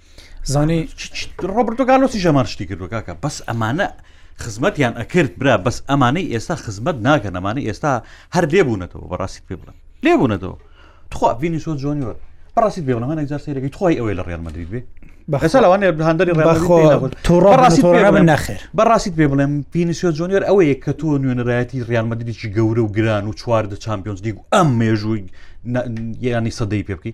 زانێ ڕۆبرتۆ گالۆسی ژەمان شتی کردو کاکە بەس ئەمانە خزمەتیان ئەکرد برا بەس ئەمانەی ئێستا خزمەت ناکەن ئەمانەی ئێستا هەر لێبوونەتەوە بەڕاستی پێ بڵێن لێبوونەتەوە تخوا بینی سۆ جۆنیۆر بەڕاستی بێ بڵمانێک جار سەیرەکەی توای ئەوەی لە ڕێن مەدرید بێ بەخسە لەوانێ هەندری ڕێڕاستیخێر بەڕاستی پێ بڵێم پینسیۆ جۆنیۆر ئەوەیە کە تۆ نوێنەرایەتی ڕیانمەدرێکی گەورە و گران و چواردە چمپیۆنز لیگ و ئەم مێژووی ینی سەدەی پێ بکەی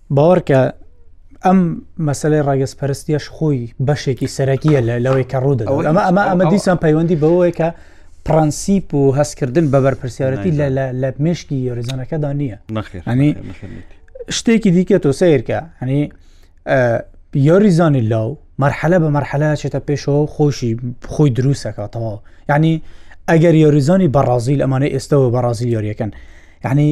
باوەڕکە ئەم مەسلەی ڕگەز پەرستیش خۆی بەشێکی سەرەکیە لە لەوەی کە ڕوودە ئەمە ئەمە ئەمە دیسان پەیوەندی بەوەیە کە پرەنسیپ و هەستکردن بە بەرپرسیارەتی لە مشکی یۆریزانەکەدا نییە نەخێنی شتێکی دیکە تۆ سیرکە هەنی یۆریزانی لاو مەرحەلە بە مەرحەلە چێتە پێشەوە خۆشی خۆی دروستەکاتەوە یعنی ئەگەر یۆریزانی بەڕازیل ئەمانە ئێستەوە بەڕازیل یۆریەکەن یعنی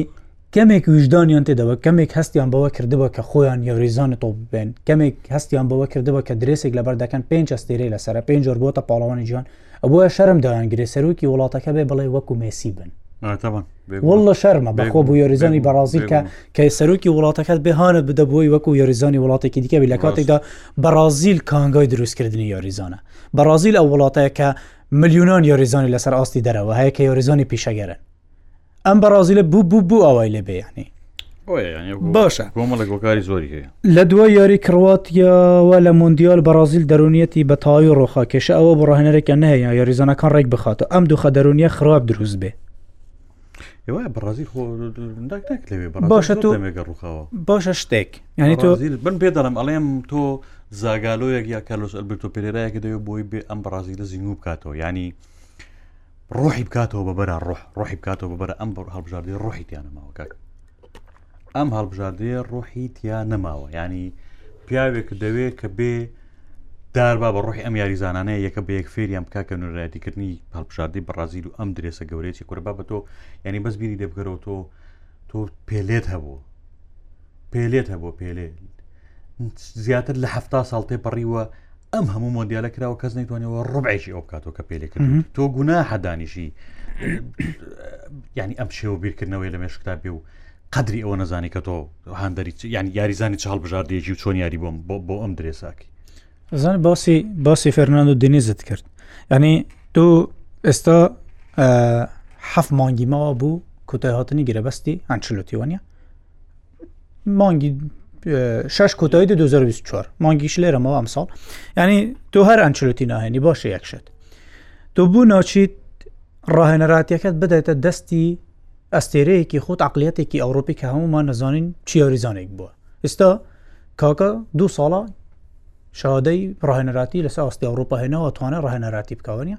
کەمێک ویژدانیان تێدەوە کەمێک هەستیان بەوە کردبە کە خۆیان یاریزانانی تۆپ بێن کەمێک هەستیان بەوە کردبە کە درێسێک لەبەر دەکەن پێنج ئەستێرەی لەسرە پێنج جۆر بۆتە پاڵەوانی جوان ئەوە شەرم دایانگرێ سەرۆکی وڵاتەکە بێ بڵێ وەکو مێسی بن والله شەرمە بەخۆ بوو یۆریزانی بەڕازیل کە کە سەرۆکی وڵاتەکەت بێهانت بدەبووی وەکو یۆریزانی وڵاتێکی دیکە بی لە کاتێکدا بەڕازیل کانگای دروستکردنی یۆریزانە بەڕازیل ئەو وڵاتەیە کە ملیونان یۆریزانی لەسەر ئاستی دەرەوە هەیە کە یۆریزانی پیشەگەرن ئەم بەڕازیلە بوو بوو بوو ئەوای لێ بێیانی باشە بۆمەڵێکۆکاری زۆری هەیە لە دووە یاری کڕواتیەوە لە مندیال بەڕازیل دەرونیەتی بە تاوی ڕۆخا کێشە ئەوە بۆ ڕاهێنەرێکە نەیە یاریزانەکان ڕێک بخاتە ئەم دوخە دەرونیە خراپ دروست بێ بەڕازی باشە تۆ ڕوخاوە باشە شتێک ینی تۆ بن پێ دەڵم ئەڵێم تۆ زاگالۆیەک یا کەلۆس ئەلبرتۆ پێرایەکە دەوێت بۆی بێ ئەم بەڕازی لە زیینوو بکاتەوە ینی ڕۆحی بکاتەوە بە بەرە ڕۆح ڕۆحی بکاتەوە بە بەرە ئەم بڕ هەڵبژاردێ ڕۆحی تیان نەماوە کاک ئەم هەڵبژاردێ ڕۆحی تیا نەماوە ینی پیاوێک دەوێت کە بێ داربا بە ڕۆحی ئەم یاریزانانەیە یەکە بە یەک فێریان بکاکە نوێرایەتیکردنی هەڵبژاردی بەڕازیل و ئەم درێسە گەورەیەکی کورە بابەتۆ ینی بەس بیری دەبگەرەوە تۆ تۆ پێلێت هەبوو پێلێت هەبوو پێلێ زیاتر لە هەفتا ساڵ تێپەڕیوە ئەم هەموو مۆندیالە کراوە کەس نەیتوانەوە ڕبعێکی ئەو بکاتەوە کە پێلێکرد تۆ گونا حەدانیشی ینی ئەم شێوە بیرکردنەوەی لە مێشکتا بێ و قدری ئەوە نەزانانی کە تۆ هاندەری ینی یاریزانی چاڵ بژاردێکی و چۆن یاری بۆم بۆ ئەم درێساکی زان باسی باسی فەرناند و دنیزت کرد ینی تۆ ئێستا حەف مانگی ماوە بوو کوتای هاتنی گرێبەستی ئەنچلوتیوانە مانگی شش کۆتایی دو دوزار بیست چوار مانگیش لێرەمەوە ئەمساڵ ینی تۆ هەر ئەنچلوتی ناهێنی باشە یەکشت تۆ بوو ناچیت ڕاهێنەراتیەکەت بدەێتە دەستی ئەستێرەیەکی خۆت عقلیەتێکی ئەوروپی کە هەمومان نەزانین چیاریزانێک بووە ئستا کاکە دوو ساڵە شادەی ڕاهێنەراتی لەسەر ئاستی ئەوروپا هێنەوە توانە ڕاهێنەراتی بکەوەنیە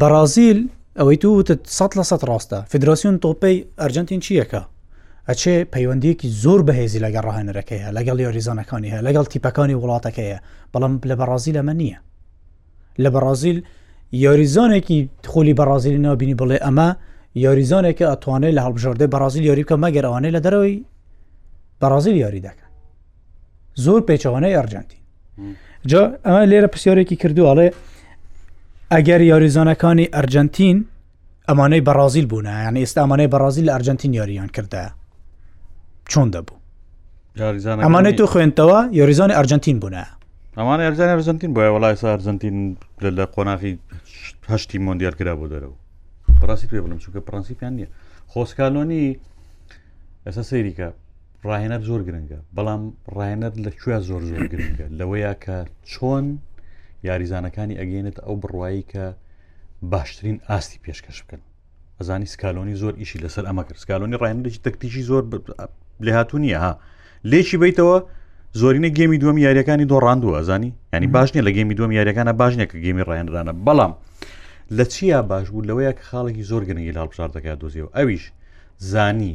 بەڕازیل ئەوەی تو وتت سە لە سە ڕاستە فدراسیون تۆپەی ئەرجنتین چیەکە ئەچێ پەیوەندیەکی زۆر بەهێزی لەگە ڕاهێنەرەکەی هەیە لەگەڵ یۆریزانەکانی هەیە لەگەڵ تیپەکانی وڵاتەکەیە بەڵام لە بەڕازیل ئەمە نییە لە بەڕازیل یۆریزانێکی خولی بەڕازیلی نابینی بڵێ ئەمە یۆریزانێکە ئەتوانێت لە هەڵبژاردەی بەڕازیل یۆریکە مەگەر ئەوانەی لە دەرەوەی بەڕازیل یاری دەکەن زۆر پێچەوانەی ئەرجنتین جا ئەمە لێرە پرسیارێکی کردوواڵێ ئەگەر یاریزانەکانی ئەرجنتین ئەمانەی بەڕازیل بوون یان ئێستا ئەمانەی بەڕازیل لە ئەرجنتین یاریان کردە چۆن دەبوو ئەمانەی تۆ خوێنتەوە یۆریزانی ئەرجنتین بوونە ئەمانە ئەرجان ئەرجنتین بۆە وڵای سا ئەرجنتین لە قۆناخی هەشتی مۆندیار کرا بۆ دەرەوە بەڕاستی پێ بڵم چونکە پرەنسیپیان نییە خۆسکالۆنی ئەسە سەیریکە ڕاهێنەر زۆر گرنگە بەڵام ڕاهێنەر لە کوێ زۆر زۆر گرنگە لەوەیە کە چۆن یاریزانەکانی ئەگەێنێت ئەو بڕوایی کە باشترین ئاستی پێشکەش بکەن ئەزانی سکالۆنی زۆر ئیشی لەسەر ئەمە کرد سکالۆنی ڕایندێکی تەکتیکی زۆر لێ هاتوو نییە ها لێکی بیتەوە زۆرینە گەمی دوم یاریەکانی دۆڕاندووە زانی ینی باش نیە لە گەمی دوم یاریەکانە باش نیە کە گەمی ڕایەنرانە بەڵام لە چیا باش بوو لەوەیە کە خاڵێکی زۆر گەنگی لاڵبژار دەکات دۆزیەوە ئەویش زانی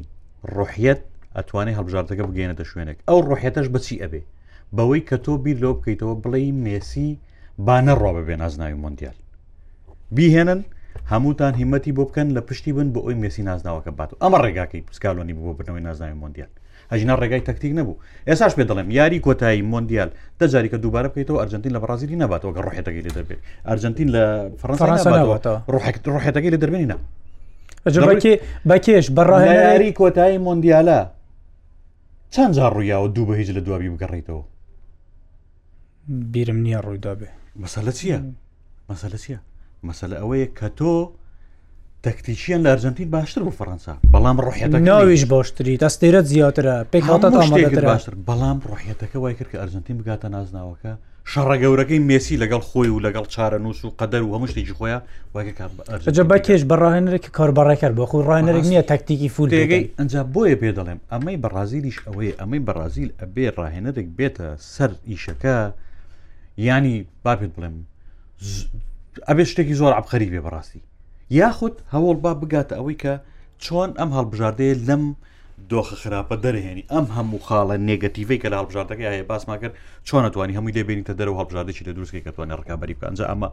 ڕحیەت ئەتوانێت هەڵبژاردەکە بگەێنێتە شوێنێک ئەو ڕحەتەش بچی ئەبێ بەوەی کە تۆ بیر لەو بکەیتەوە بڵێ مێسی با نەڕۆ بەبێ نازناوی مۆندیال بیهێنن هەمووتان هیمەتی بۆ بکەن لە پشتی بن بۆ ئەوی مێسی نازناوەکە بات ئەمە ڕێگاکەی پسکالۆنی بۆ بنەوەی نازناوی مۆندیال ئەگینا ڕێگای تەکتیک نەبوو. ئێستاش پێت دەڵێم یاری کۆتایی مۆندیال دە جاریکە دووبارە بکەیتەوە ئەرجەنتین لە بەڕازیلی ناباتەوە کە ڕۆحێتەکەی لێ دەربێت. ئەرجەنتین لە فەڕەنسا ناباتەوە ڕۆحێتەکەی لە دەربێنی نا. بەکێش بەڕایاری کۆتایی مۆندیالە چەند جار ڕوویاوە دوو بە هیچ لە دوابی بگەڕیتەوە بیرم نییە ڕوویدابێ مەسەلە چییە مەسەلە چییە مەسەلە ئەوەیە کە تۆ تەکتیکیان لە ئەرجنتین باشتر بۆ فەەنسا بەڵام ڕحێتە ناویش باشتری دەستێرە زیاترە پێکاتە باشتر بەڵام ڕحێتەکە وای کرد کە ئەرجنتین بگاتە نازناوەکە شەڕە گەورەکەی مێسی لەگەڵ خۆی و لەگەڵ چارە نووس و قەدەر و هەموو شتێکی خۆیان وەجە بە کێش بەڕاهێنەرێکی کاربڕێکەر بۆ خۆی ڕاهێنەرێک نییە تەکتیکی فولگەی ئەنج بۆیە پێ دەڵێم ئەمەی بەڕازیلیش ئەوەیە ئەمەی بەڕازیل ئەبێ ڕاهێنەرێک بێتە سەر ئیشەکە ینی با پێت بڵێم ئەبێ شتێکی زۆر عبقەری بێ بەڕاستی یاخود هەوڵ با بگاتە ئەوەی کە چۆن ئەم هەڵبژاردەیە لەم دۆخە خراپە دەرهێنی ئەم هەموو خاڵە نێگەتیڤی کە لە هەڵبژاردەکە هەیە باسما کرد چۆنەتوانی هەمووی دەبێنیتە دەرەوە هەڵبژاردەی لە دروستکەی کەتوانێت ڕکابی بکەنجە ئەمە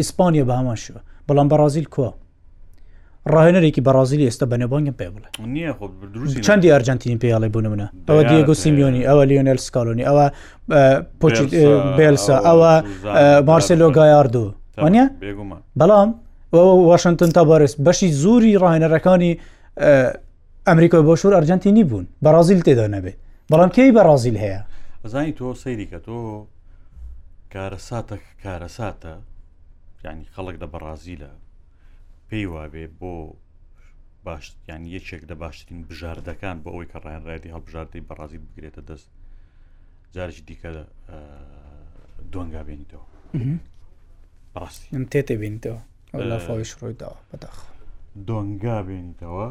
ئیسپانیا بە هەمان شێوە بەڵام بەڕازیل کوا ڕاهێنەرێکی بەڕازیلی ئێستا بەنێبانگم پێ بڵێ نییە خۆ دروستی چەندی ئەرجنتین پێڵێ بوون منە ئەوە دیێگو سیمیۆنی ئەوە لیۆنل سکالۆنی ئەوە پۆچ بێلسا ئەوە مارسلۆ گایاردو وانە بێگومان بەڵام واشنگتن تا بارێس بەشی زۆری ڕاهێنەرەکانی ئەمریکای باشوور ئەرجەنتینی بوون بەڕازیل تێدا نەبێت بەڵام کێی بەڕازیل هەیە ئەزانی تۆ سەیریکە تۆ کارەساتە کارەساتە ینی خەڵک لە بەڕازیلە پێی وابێ بۆ باش یان یەکێک لە باشترین بژاردەکان بۆ ئەوەی کە ڕایان ڕایدی هەڵبژاردەی بەڕازیل بگرێتە دەست جارێکی دیکە دۆنگا بێنیتەوە ڕاستی تێتە بینیتەوە لافاویش ڕووی داوە بەداخ دۆنگا بێنیتەوە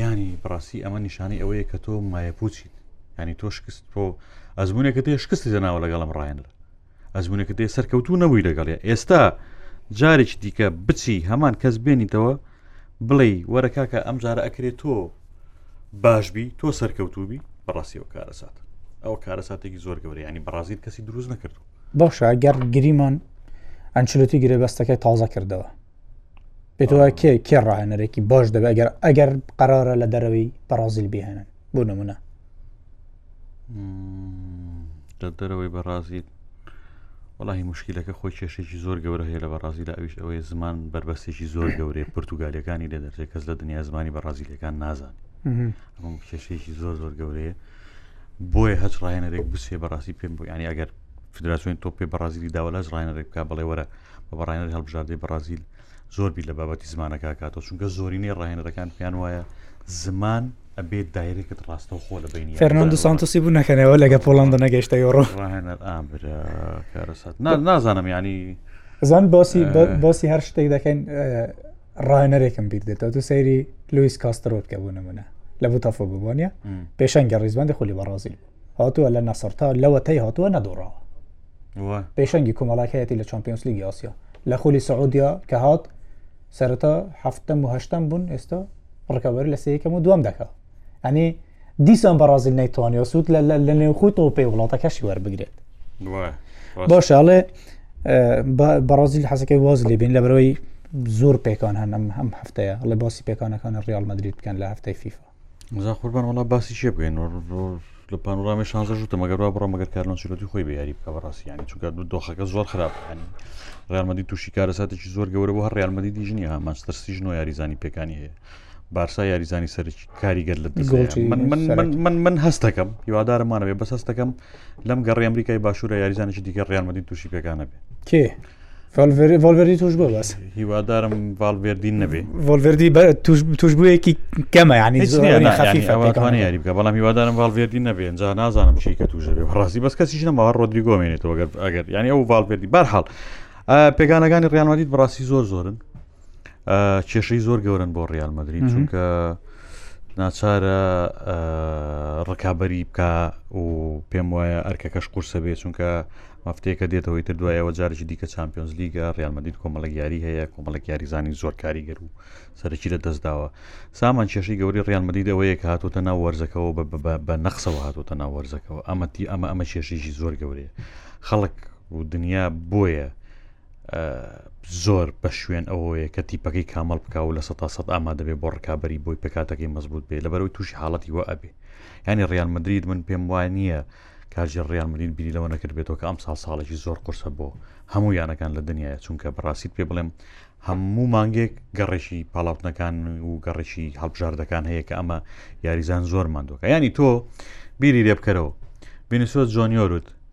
ینی بڕاستی ئەمە نیشانەی ئەوەیە کە تۆ مایەپوچیت ینی تۆ شکست تۆ ئەزمونێکە تێ شکستی دەناوە لەگەڵم ڕایەنرا ئەزمونێکە دێ سەرکەوتو نەبووی لەگەڵێ ئێستا جارێکی دیکە بچی هەمان کەس بێنیتەوە بڵێ وەرە کاکە ئەم جارە ئەکرێت تۆ باشبی تۆ سەرکەوتوبی بەڕاستیەوە کارەسات ئەو کارەساتێکی زۆر گەورەیانی بەڕازیل کەسی دروست نەکردو باشە گەر گریمان ئەنچلوتی گرێ بەستەکەی تازە کردەوە پێتەوە کێ کێ ڕاهێنەرێکی باش دەبێت ئەگەر ئەگەر قرارە لە دەرەوەی بەڕازیل بهێنن بۆ نمونە لە دەرەوەی بەڕازیل وڵی مشکلەکە خۆی کێشێکی زۆر گەورە هەیە لە بەڕازیل ئەویش ئەوەیە زمان بەربەستێکی زۆر گەورەیە پرتوگالەکانی لێ دەرێت کەس لە دنیا زمانی بەڕازیلەکان نازان ئەم کێشێکی زۆر زۆر گەورەیە بۆیە هەچ ڕاهێنەرێک بچێ بەڕاستی پێم بوو ینی ئەگەر فدراسیۆن تۆ پێ بەڕازیلی داوەلاش ڕاهێنەرێک بکە بڵێ وەرە بە بەڕێنەر هەڵبژاردەی بەڕازیل زۆر بی لە بابەتی زمانەکە کاتەوە چونکە زۆرینەی ڕاهێنەرەکان پێیان وایە زمان ئەبێت دایرێکت ڕاستە خۆ لە بینی فەرناند سانتۆسی بوو نەکەنەوە لەگە پۆڵندە نەگەشتە یۆڕۆ ڕاهێنەر ئابرا کارەسات نازانم ینی زان باسی باسی هەر شتێک دەکەین ڕایەنەرێکم بیر دێتەوە تو سەیری لویس کاسترۆت کە بوو نمونە لە بوتەفۆ ببوونە پێشەنگە ڕیزبندی خولی بەڕازیل هاتووە لە نەسەر تا لەوە تی هاتووە نەدۆڕاوە پێشەنگی کۆمەڵاکەیەتی لە چمپیۆنس لیگی ئاسیا لە خولی سعودیا کە هات سەرەتا هەفتم و هەشتم بوون ئێستا ڕکەبەر لە سەیەکەم و دوم دەکات ئەنی دیسان بەڕازیل نەیتوانانی سوود لە نێوخۆی تۆپی وڵاتەکەشی وەربگرێت باشڵێ بەڕازیل حەزەکەی واز لێبین لە بەرەوەی زۆر پێکان هەنم هەم هەفتەیە ڵێ باسی پێکانەکانی ڕیال مدرید بکەن لە هەفتەی فیفا زان قوربان وڵا باسی چێ بگەین لە پانڕامی شانزە ژوتە مەگەر وا بڕە مەگەر کارلۆن سیرۆتی خۆی بە یاری بکە بەڕاستیانی چونکە دوو دۆخەکە زۆر خراپەکانی ڕالمەدی تووشی کارەساتێکی زۆر گەورە بۆ هەر ڕالمەدی دیژنی ها ماستەرسیژنۆ یاریزانی پێکانی هەیە بارسا یاریزانی سەرکی کاریگەر لە من من هەستەکەم هیوادارمانەوێ بەس هەستەکەم لەم گەڕی ئەمریکای باشوورە یاریزانێکی دیکە ڕیانمەدی تووشی پێکانە بێ کێ ڤۆلڤەری توش بۆ بەس هیوادارم ڤالڤێردین نەبێ ڤۆلڤردی توشبوویەکی کەمە ینی زۆرخەفیفەوانە یاری بکە بەڵام هیوادارم ڤالڤێردی نەبێ جا نازانم چی کە توش بێ ڕاستی بەس کەسیش نەماوە ڕۆدریگۆ مێنێتەوە گەر ئەگەر یانی ئەو ڤالڤێردی بارحاڵ پێگانەکانی ڕیانمەدید بڕاستی زۆر زۆرن کێشەی زۆر گەورن بۆ ڕیال مەدرین چونکە ناچارە ڕکابی بکە و پێم وایە ئەرکەکەش قورسە بێ چونکە مەفتەیەکە دێتەوەی تر دوایەوە جارێکی دیکە چمپیۆنز لیگە ڕالمەدید کۆمەڵە یاری هەیە کۆمەڵک یاریزانی زۆر کاریگەر و سەرکی لە دەستداوە سامان کێشی گەوری ڕالمەدید ئەوەیە کە هاتوۆتە ناو وەرزەکەەوە بە نەخسەوە هاتوۆتە ناو وەرزەکەەوە ئەمەتی ئەمە ئەمە کێشیی زۆر گەورەیە خەڵک و دنیا بۆیە زۆر بە شوێن ئەوەیە کە تیپەکەی کامەڵ بکاو لە سە سە ئاما دەبێت بۆ ڕکابی بۆی پێکاتەکەی مەزبوط بێ لەبەرەوەی تووشی حاڵەتی وە ئەبێ ینی ڕیال مدرید من پێم وای نییە کاژی ڕیال مدرید بیری لەوە نەکردبێتەوە کە ئەم ساڵ ساڵێکی زۆر قرسە بۆ هەموو یانەکان لە دنیاە چونکە بەڕاستیت پێ بڵێم هەموو مانگێک گەڕێکی پاڵاوتنەکان و گەڕێکی هەڵبژاردەکان هەیە کە ئەمە یاریزان زۆر مادۆکە ینی تۆ بیری لێ بکەرەوە بینسۆ جۆنیۆرت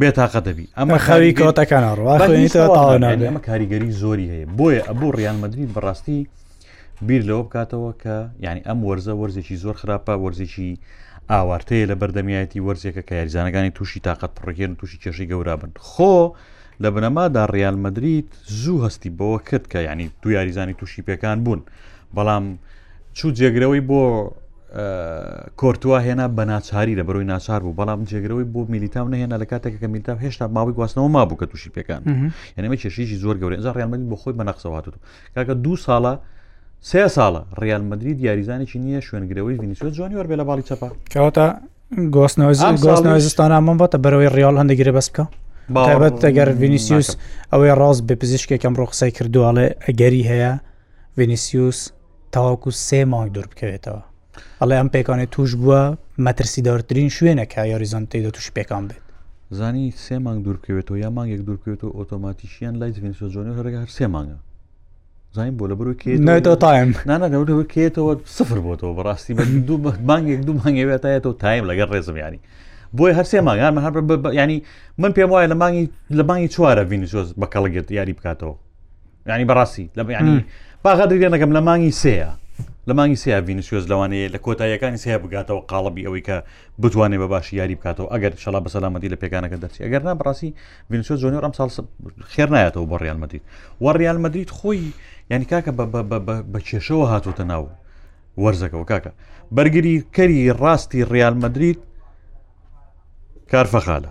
بێتاقە دەبی ئەمە خەوی کۆتەکان ئەمە کاریگەری زۆری هەیە بۆیە ئەبوو ڕیان مدرید بەڕاستی بیر لەوە بکاتەوە کە یعنی ئەم وەرزە وەرزێکی زۆر خراپە وەرزێکی ئاوارتەیە لە بەردەمیایەتی وەرزێکە کە یاریزانەکانی تووشی تااقەت پڕگەن و تووشی کێشی گەورا بن خۆ لە بنەمادا ڕیال مدریت زوو هەستی بەوە کرد کە ینی دو یاریزانی تووشی پێکان بوون بەڵام چوو جێگرەوەی بۆ کۆرتوا هێنا بە ناچاری لە بەرۆی ناچار بوو بەڵام جێگرەوەی بۆ میلیتاو نهێنا لە کاتێک کە میلیتا هێشتا ماوەی گواستنەوە ما بوو کە تووشی پێکان یعنیمە کێشیی زۆر گەورە ئەزا ڕیانمەدی بۆ خۆی بە نەقسەوات و کاکە دوو ساڵە سێ ساڵە ڕیال مدرری دیاریزانێکی نییە شوێنگرەوەی ڤینیسۆ جۆنی وەربێ لە باڵی چەپا کەواتە گۆستنەوەزستانە من بەتە بەرەوەی ڕیال هەندێکگرێ بەس بکە بابەت دەگەر ڤینیسیوس ئەوەی ڕاست بە پزیشکێکم ڕۆخسای کردوواڵێ ئەگەری هەیە ڤینیسیوس تاوەکو سێ مانگ دوور بکەوێتەوە ئەڵێ ئەم پێکانێت توش بووە مەترسی دارترین شوێنە کە یاریزان تێدا توش پێکان بێت زانی سێ مانگ دوورکەوێتەوە یا مانگێک دوورکەوێتەوە ئۆتۆماتیشیان لای ڤینسۆجۆنی هەرگە هەر سێ مانگە زانین بۆ لە بەرو کێتەوە سفر بۆتەوە بەڕاستی بە دوو مانگێک دوو مانگەوێتایەتەوە تایم لەگەر ڕێزم ینی بۆی هەر سێ مانگان هەر ینی من پێم وایە لە مانگی لە مانگی چوارە ڤینسۆز بەکەڵگێت یاری بکاتەوە ینی بەڕاستی لە ینی باغدری لێ نەکەم لە مانگی سەیە لە مانگی سیا ڤینسیۆز لەوانەیە لە کۆتاییەکانی سیا بگاتەوە قاڵبی ئەوەی کە بتوانێت بە باشی یاری بکاتەوە ئەگەر شڵا بە سەلامەتی لە پێکانەکە دەرچی ئەگەر نا بڕاستی ڤینسیۆز جۆنی ئەم ساڵ خێر نایەتەوە بۆ ڕیال مدید و ڕیال مدید خۆی ینی کاکە بە کێشەوە هاتوۆتە ناو وەرزەکەەوە کاکە بەرگری کەری ڕاستی ڕیال مدرید کارفەخالە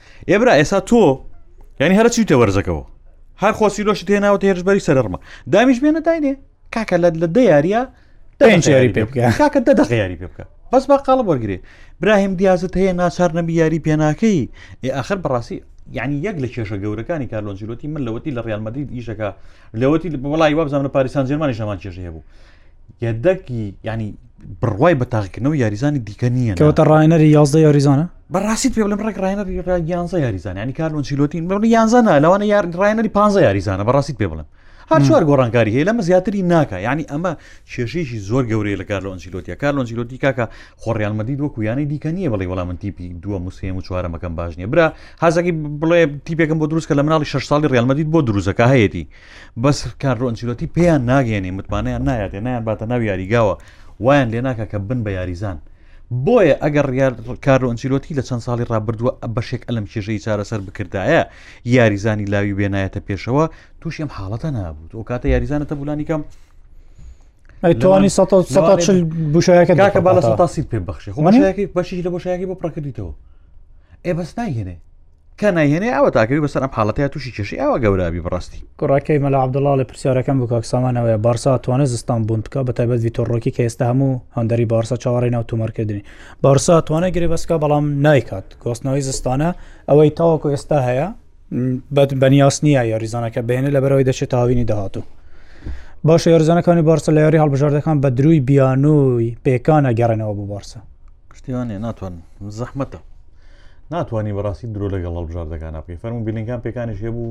ئێ برا ئێستا تۆ یعنی هەرە چیتە وەرزەکەەوە هەر خۆسی لۆشت هێناوە هێرش بەری سەرڕمە دامیش بێنە داینێ کاکە لە لە دە یاریە دەنجێری پێ بکە کاکە دە دەقە یاری پێ بکە بەس با قاڵە وەرگێ براهیم دیازت هەیە ناچار نەبی یاری پێناکەی ئێ آخر بەڕاستی یعنی یەک لە کێشە گەورەکانی کارلۆنجلوتی من لەوەتی لە ڕالمەدید ئیشەکە لەوەتی وڵی وابزانم لە پاریسان جێمانی شەمان کێشە هەبوو یەدەگی ینی بڕوای بە تاقیکردنەوە یاریزانی دیکە نییە کەوتە ڕایەنەری یازدە یاریزانە بەڕاستی پێ بڵم ڕێک ڕایەنەری یانزە یاریزانانی ینی کارلۆن چیلۆتین بڵ یانزانە لەوانە یار ڕایەنەری پ یاریزانە بەڕاستی پێ بڵم هەر چوار گۆڕانکاری هەیە لەمە زیاتری ناکە ینی ئەمە کێشەیەکی زۆر گەورەیە لە کارلۆ ئەنجلۆتیە کارلۆ ئەنجلۆتی کاکە خۆڕیانمەدی وەکو یانەی دیکە نییە بڵێ وەڵام من تیپی دووە موسێم و چوارەمەکەم باش نیە برا حەزەکی بڵێ تیپێکم بۆ دروستکە لە مناڵی شش ساڵی ڕالمەدید بۆ دروستەکە هەیەی بەس کارلۆ ئەنچیلۆتی پێیان ناگەێنێ متمانەیان نایات نایان باتە ناو یاریگاوە وایان لێ ناکە کە بن بە یاریزان بۆیە ئەگەر کارلۆ ئەنچیلۆتی لە چەند ساڵی ڕابردووە بەشێک ئەلم کێژەی چارەسەر بکردایە یاریزانی لاوی بێنایەتە پێشەوە تووشم حاڵەتە نابوو ئەو کاتە یاریزانەتە بولانی کەم توانی بشایەکە کاکە بالا سەتاسی پێ بەخشی خۆمانەیەکی بەشی لە بەشایەکی بۆ پڕکردیتەوە ئێ بەس ناهێنێ کە نایهێنێ ئەوە تاکەوی بەسەر ئەم حاڵەتەیە تووشی کێشی ئەوە گەورابی بڕاستی کوڕەکەی مەلا عبدڵڵا لە پرسیارەکەم بۆ کاک سامانەوەیە بارسا توانێت زستان بوون بکە بە تایبەت ڤیتۆر ڕۆکی کە ئێستا هەموو هەندەری بارسا چاوەڕێ ناو تۆمارکردنی بارسا توانێت گرێ بەسکە بەڵام نایکات گۆستنەوەی زستانە ئەوەی تاوەکو ئێستا هەیە بەنیاس نییە یاریزانەکە بێنێ لەبەرەوەی دەچێت تاوینی داهاتوو باشە یاریزانەکانی بارسا لە یاری هەڵبژاردەکان بە دروی بیانووی پێکانە گەڕێنەوە بۆ بارسا پشتیوانێ ناتوان زەحمەتە ناتوانانی بەڕاستی درۆ لەگەڵ هەڵبژاردەکانە بکەی فەرمو بلینگان پێکانش هەبوو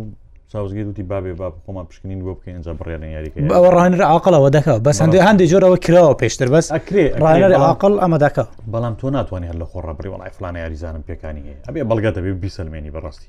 ساوزگەی دوتی بابێ با خۆمان پشکنین بۆ بکەین جا بڕێنە یاریکە ئەوە ڕانرە عقلەوە دەکە بەس هەندێک هەندێک جۆرەوە کراوە پێشتر بەس ئەکرێ ڕانەر عقل ئەمە دەکە بەڵام تۆ ناتوانانی هەر لە خۆڕ بڕی وڵای فلانە یاریزانم پێکانی هەیە ئەبێ بەڵگەتە بێ بیسەلمێنی بەڕاستی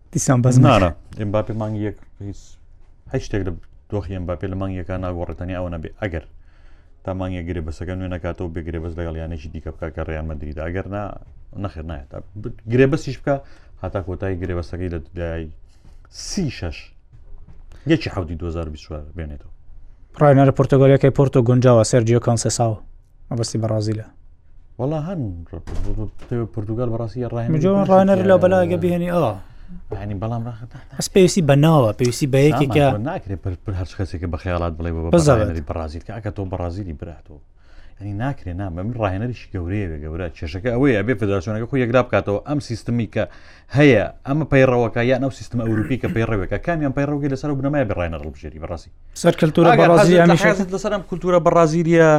دیسان بەزمانە ئەمباپێ مانگ یەک هیچ هیچ شتێک لە دۆخی ئەمباپێ لە مانگ یەکان ناگۆڕێتەنی ئەوە نەبێ ئەگەر تا مانگە گرێ بەسەکە نوێ نکاتەوە بگرێ بەس لەگەڵ یانێکی دیکە بکە کە ڕیان مەدریدا ئەگەر نا نەخێر نایە گرێ بەسیش بکە هاتا کۆتایی گرێ بەسەکەی لە دای سی شش یەکی حوتی 2024 بێنێتەوە ڕایەنەرە پرتگالەکەی پۆرتۆ گونجاوە سەرجیۆ کانسەساوە مەبەستی بەڕازیلە وڵا هەن پرتوگال بەڕاستی ڕاهێنەر لە بەلاگە بهێنی ئا ینی بەڵام ئەس پێویستی بە ناوە پێویستی بە یەکێکە ناکرێت پر هەر کەسێکە بە خیاڵات بڵێ بەزانری بەڕازیل کە ئەکە تۆ بەڕازیلی براتەوە ینی ناکرێ نامە من ڕاهێنەریش گەورەیە گەورە کێشەکە ئەوەیە بێ فدراسیۆنەکە خۆ یەکلا بکاتەوە ئەم سیستمی کە هەیە ئەمە پەیڕەوەکە یان ئەو سیستم ئەوروپی کە پەیڕەوێکە کامیان پەیڕەوگی لەسەر و بنەمای بڕایە ڕبژێری بەڕاستی سەر کللتورە بەڕازی هەمیشەت لەسەرم کللتورە بەڕازیریە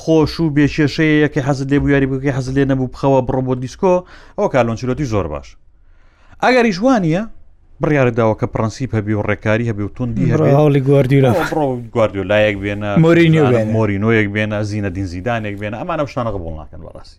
خۆش و بێکێشەیەکی حەزت لێ بواری بکە حەز لێ نەبوو بخەوە بڕۆ بۆ دیسکۆ ئەو کالۆنچلۆتی زۆر باش ئەگەریش وانە بڕیاە داوە کە پرەنسیپ هەبی و ڕێکاری هەبی و توندی هەڵی گواردیرا گواردیۆ لایەک بێنە مۆرینۆ مۆرینۆیەک بێنە زیینە دینزیدانێک بێنە ئەمانە شتانە قبول ناکەن بەڕاستی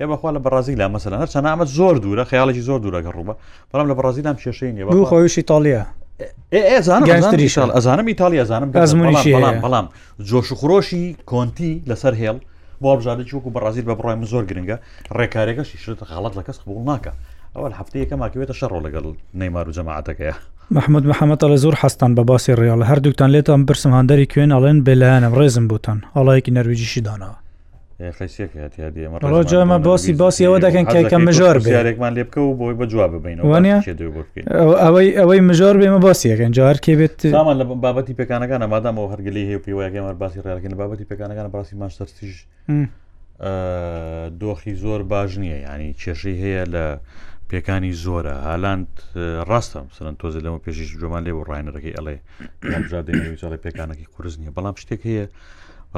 ئێ بەخوا لە بەڕازیلا مەسەلەن هەرچەند ئەمە زۆر دوورە خەیاڵێکی زۆر دوورە گەڕوو بە بەڵام لە بەڕازیلام کێشەی نیە بۆ خۆیش ئیتالیا ئەزانم ئیتالی ئەزانم بەڵام جۆش و خرۆشی کۆنتی لەسەر هێڵ بۆ بژادە چوەکو بەڕازیل بە بڕای من زۆر گرنگە ڕێکارێکە شیشت غەڵت لە کەس قبول ناکە ئەوە هەفتەیەکە ماکەوێتە شەڕۆ لەگەڵ نەیمار و جەماعاتەکەیە مححمد محەممەد ئەڵە زۆر حستان بە باسی ڕیاڵ هەردووکتان لێتان برسم هەندەری کوێن ئەڵێن بێلایەنم ڕێزم بۆتان ئاڵایەکی نەرویجیشی داناوە ڕۆژە ئەمە بۆسی باسی ئەوە دەکەن کەکە مژۆر بێارێکمان لێ بکە و بۆی بە جواب بین ئەوەی ئەوەی مژۆر بێمە باسیەکەن جار کێ بێت سامان لە بابەتی پێکانەکان ئەمادام و هەرگلی هەیە پێوەکەم هەر باسی ڕێکن لە بابەتی پێکانەکان باسی ماستەرسیش دۆخی زۆر باش نییە ینی کێشەی هەیە لە پێکانی زۆرە هالاند ڕاستم سەرەن تۆزە لەمە پێشیش جۆمان لێ و ڕایەنەکەی ئەڵێ ژادێنێ پێکانەکەی قرس نییە بەڵام شتێک هەیە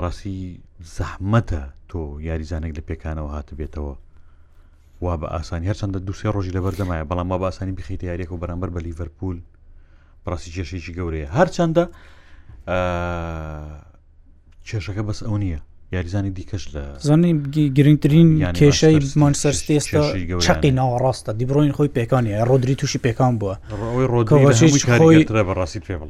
ڕاستی زەحمەتە تۆ یاریزانێک لە پێکانەوە هاتبێتەوە وا بە ئاسانی هەرچەندە دوسێ ڕۆژی لەبەردەمایە بەڵام ما باسانی بخیت یاریەکە و بەرامبەر بە لیڤەرپول بڕاستی کێشێکی گەورەیە هەرچەندە کێشەکە بەس ئەو نییە یاریزانی دیکەش لە زانانی گرنگترین کێشەی مانسەر ستێستا چقی ناوەڕاستە دیبڕۆین خۆی پێکانە ڕۆدری تووشی پێکان بووە ڕۆی ڕۆدری خۆی بەڕاستی پێ بڵ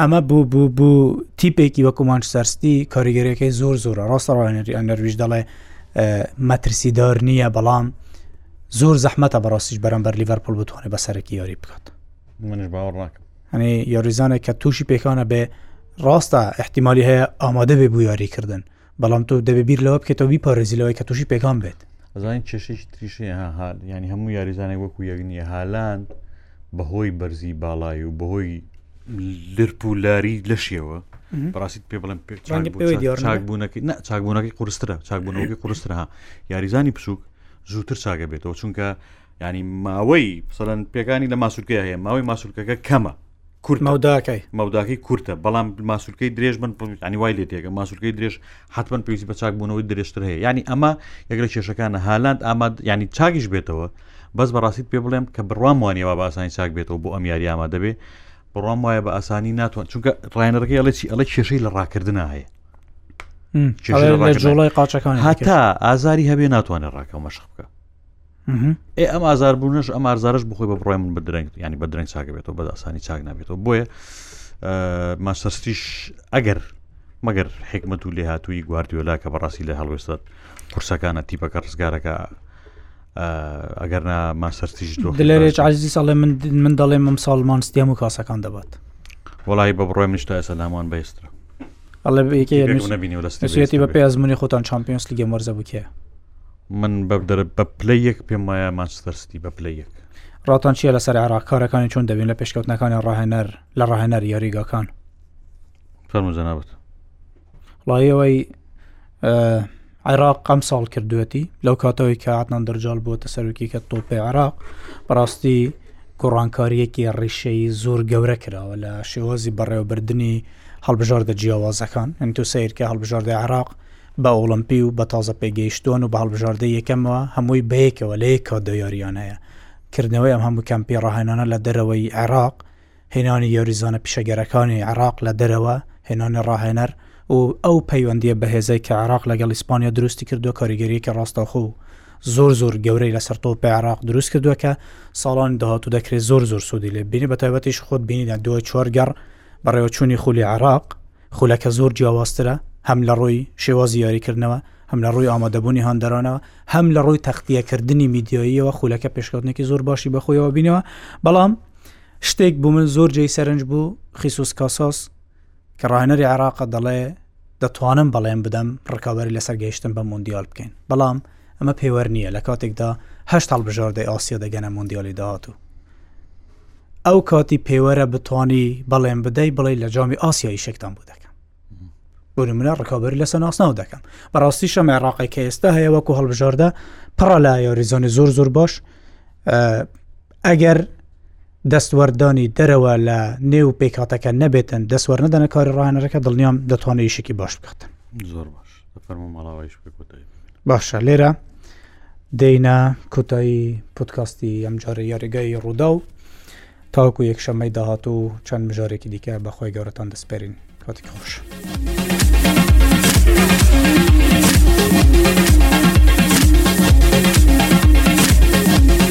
ئەمە بوو بوو بوو تیپێکی وەکو مانچستەرستی کاریگەریەکەی زۆر زۆرە ڕاستە ڕۆێنری ئەنەرویش دەڵێ مەترسیدار نییە بەڵام زۆر زەحمەتە بەڕاستیش بەرەمبەر لیڤەرپۆل بتوانێت بەسەرەکی یاری بکات منش باوەڕ ناکەم هەنێ یاریزانێک کە تووشی پێکانە بێ ڕاستە احتیممالی هەیە ئامادە بێ بوو یاریکردن بەڵام تۆ دەبێ بیر لەوە بکەێتەوە بیپارێزی لەوەی کە تووشی پێکان بێت ئەزانین کێشێکی تریشی هاهال ینی هەموو یاریزانێک وەکو یەگنیە هالاند بەهۆی بەرزی باڵایی و بەهۆی لرپولاری لەشیەوە بەڕاستیت پێ بڵم چاکبوونەکەی نە چاکبوونەکەی قرسترە چاکبوونەوەی قرسترها یاریزانی بچووک زووتر چاگە بێتەوە چونکە ینی ماوەی پسەلەن پێکانی لە ماسولکە هەیە ماوەی ماسولکەکە کەمە کورت مەوداکەی مەوداکەی کورتە بەڵام ماسولکەی درێژ بن ینی وای لێ تێکە ماسولکەی درێژ حتمما پێویستی بە چاکبوونەوەی درێژتر هەیە ینی ئەمە یەک لە کێشەکانە هالاند ئاماد ینی چاکیش بێتەوە بەس بەڕاستیت پێ بڵێم کە بڕوام وانەوە بە ئاسانی چاک بێتەوە بۆ ئەم یاری ئاما دەبێ بڕوام وایە بە ئاسانی ناتوان چونکە ڕایەنەرەکەی ئەڵێ چی ئەڵە کێشەی لە ڕاکردنا هەیە جوڵای قاچەکان هەتا ئازاری هەبێ ناتوانێت ڕاکە مەشق بکە ئێ ئەم ئازار بوونەش ئەم ئارزارش بخۆی بە بڕای من بە درەنگ ینی بە درەنگ چاک بێتەوە بە ئاسانی چاک نابێتەوە بۆیە ماسەرستیش ئەگەر مەگەر حکمت و لێهاتووی گواردیۆلا کە بەڕاستی لە هەڵوێستە قورسەکانە تیپەکە ڕزگارەکە ئەگەر نا ماسەرتیش لەرێ عزیز ساڵێ من من دەڵێ مەم ساڵمان ستێم و کاسەکان دەبات وڵی بە بڕۆی منشتا ئێستا نامان بەێسترا ئەڵێ بە پێزمونی خۆتان چمپیۆنس لگەم وەرزە بکێ من بە پلەی یەک پێم وایە مانچستەر ستی بە پلەی یەک ڕاتان چیە لەسەر عێراق کارەکانی چۆن دەبین لە پێشکەوتنەکانی ڕاهێنەر لە ڕاهێنەر یاریگاکان فەرموجەنابەت ڵایەوەی عێراق ئەم ساڵ کردوەتی لەو کاتەوەی کە عاتنان دەرجال بۆتە سەرکی کە تۆپی عێراق بەڕاستی گۆڕانکاریەکی ڕیشەی زۆر گەورە کراوە لە شێوازی بەڕێوەبردننی هەڵبژاردە جیاوازەکان ئەنتو سیرکە هەڵبژاردە عێراق بە ئۆڵۆمپی و بە تازە پێگەیشتوان و بە هەڵبژاردەی یەکەمەوە هەمووی بەیەکەوە لە یەک کاتدا یاریان هەیە، کردنەوەی ئەم هەموو کەمپی ڕاهێنانە لە دەرەوەی عێراق، هێنانی یاریزانە پیشەگەرەکانی عێراق لە دەرەوە، هێنانی ڕاهێنەر و ئەو پەیوەندییە بەهێزەی کە عێراق لەگەڵ ئیسپانیا دروستی کردووە کاریگەرییەکی ڕاستەوخۆ و زۆر زۆر گەورەی لەسەر تۆپی عێراق دروست کردووە کە ساڵانی داهاتوو دەکرێت زۆر زۆر سوودی لێ ببینی بەتایبەتیش خۆت بینی لە دوای چوار گەڕ بەڕێوەچوونی خولی عێراق خولەکە زۆر جیاوازترە هەم لە ڕووی شێوازی یاریکردنەوە هەم لە ڕووی ئامادەبوونی هاندەرانەوە هەم لە ڕووی تەختیەکردنی میدیاییەوە خولەکە پێشکەوتنێکی زۆر باشی بەخۆیەوە بینەوە بەڵام شتێک بوو من زۆر جێی سەرنج بوو خیسوس کاساس کە ڕاهێنەری عێراق دەڵێ دەتوانم بەڵێن بدەم ڕکابی لەسەر گەیشتن بە مندیال بکەین بەڵام ئەمە پێوەر نییە لە کاتێکدا هەشت هەڵبژاردەی ئاسیا دەگەنە مۆندیالی داهاتوو ئەو کاتی پێوەرە بتانی بەڵێن بدەی بڵێ لە جامی ئاسیایی شێکتان بوو دەکەم بۆ منە ڕکابەر لەسە ناسناو دەکەم بەڕاستی شەمە عێراقی کە ئێستا هەیە وەکو هەڵبژاردە پڕە لە یاریزانی زۆر زۆر باش ئەگەر دەستوەردانی دەرەوە لە نێو پێکاتەکە نەبێتن دەستوەر نەدەنە کاری ڕانەرەکە دڵنیام دەتوانێت یشکی باش بکات زۆر باش باشە لێرە دەینە کوتایی پودکاستی ئەم جارە یاریگای ڕوودا و تاکو یەک شەمەی داهات و چەند مژارێکی دیکە بەخوای گەورەتان دەسپێرین کاتێک خۆش.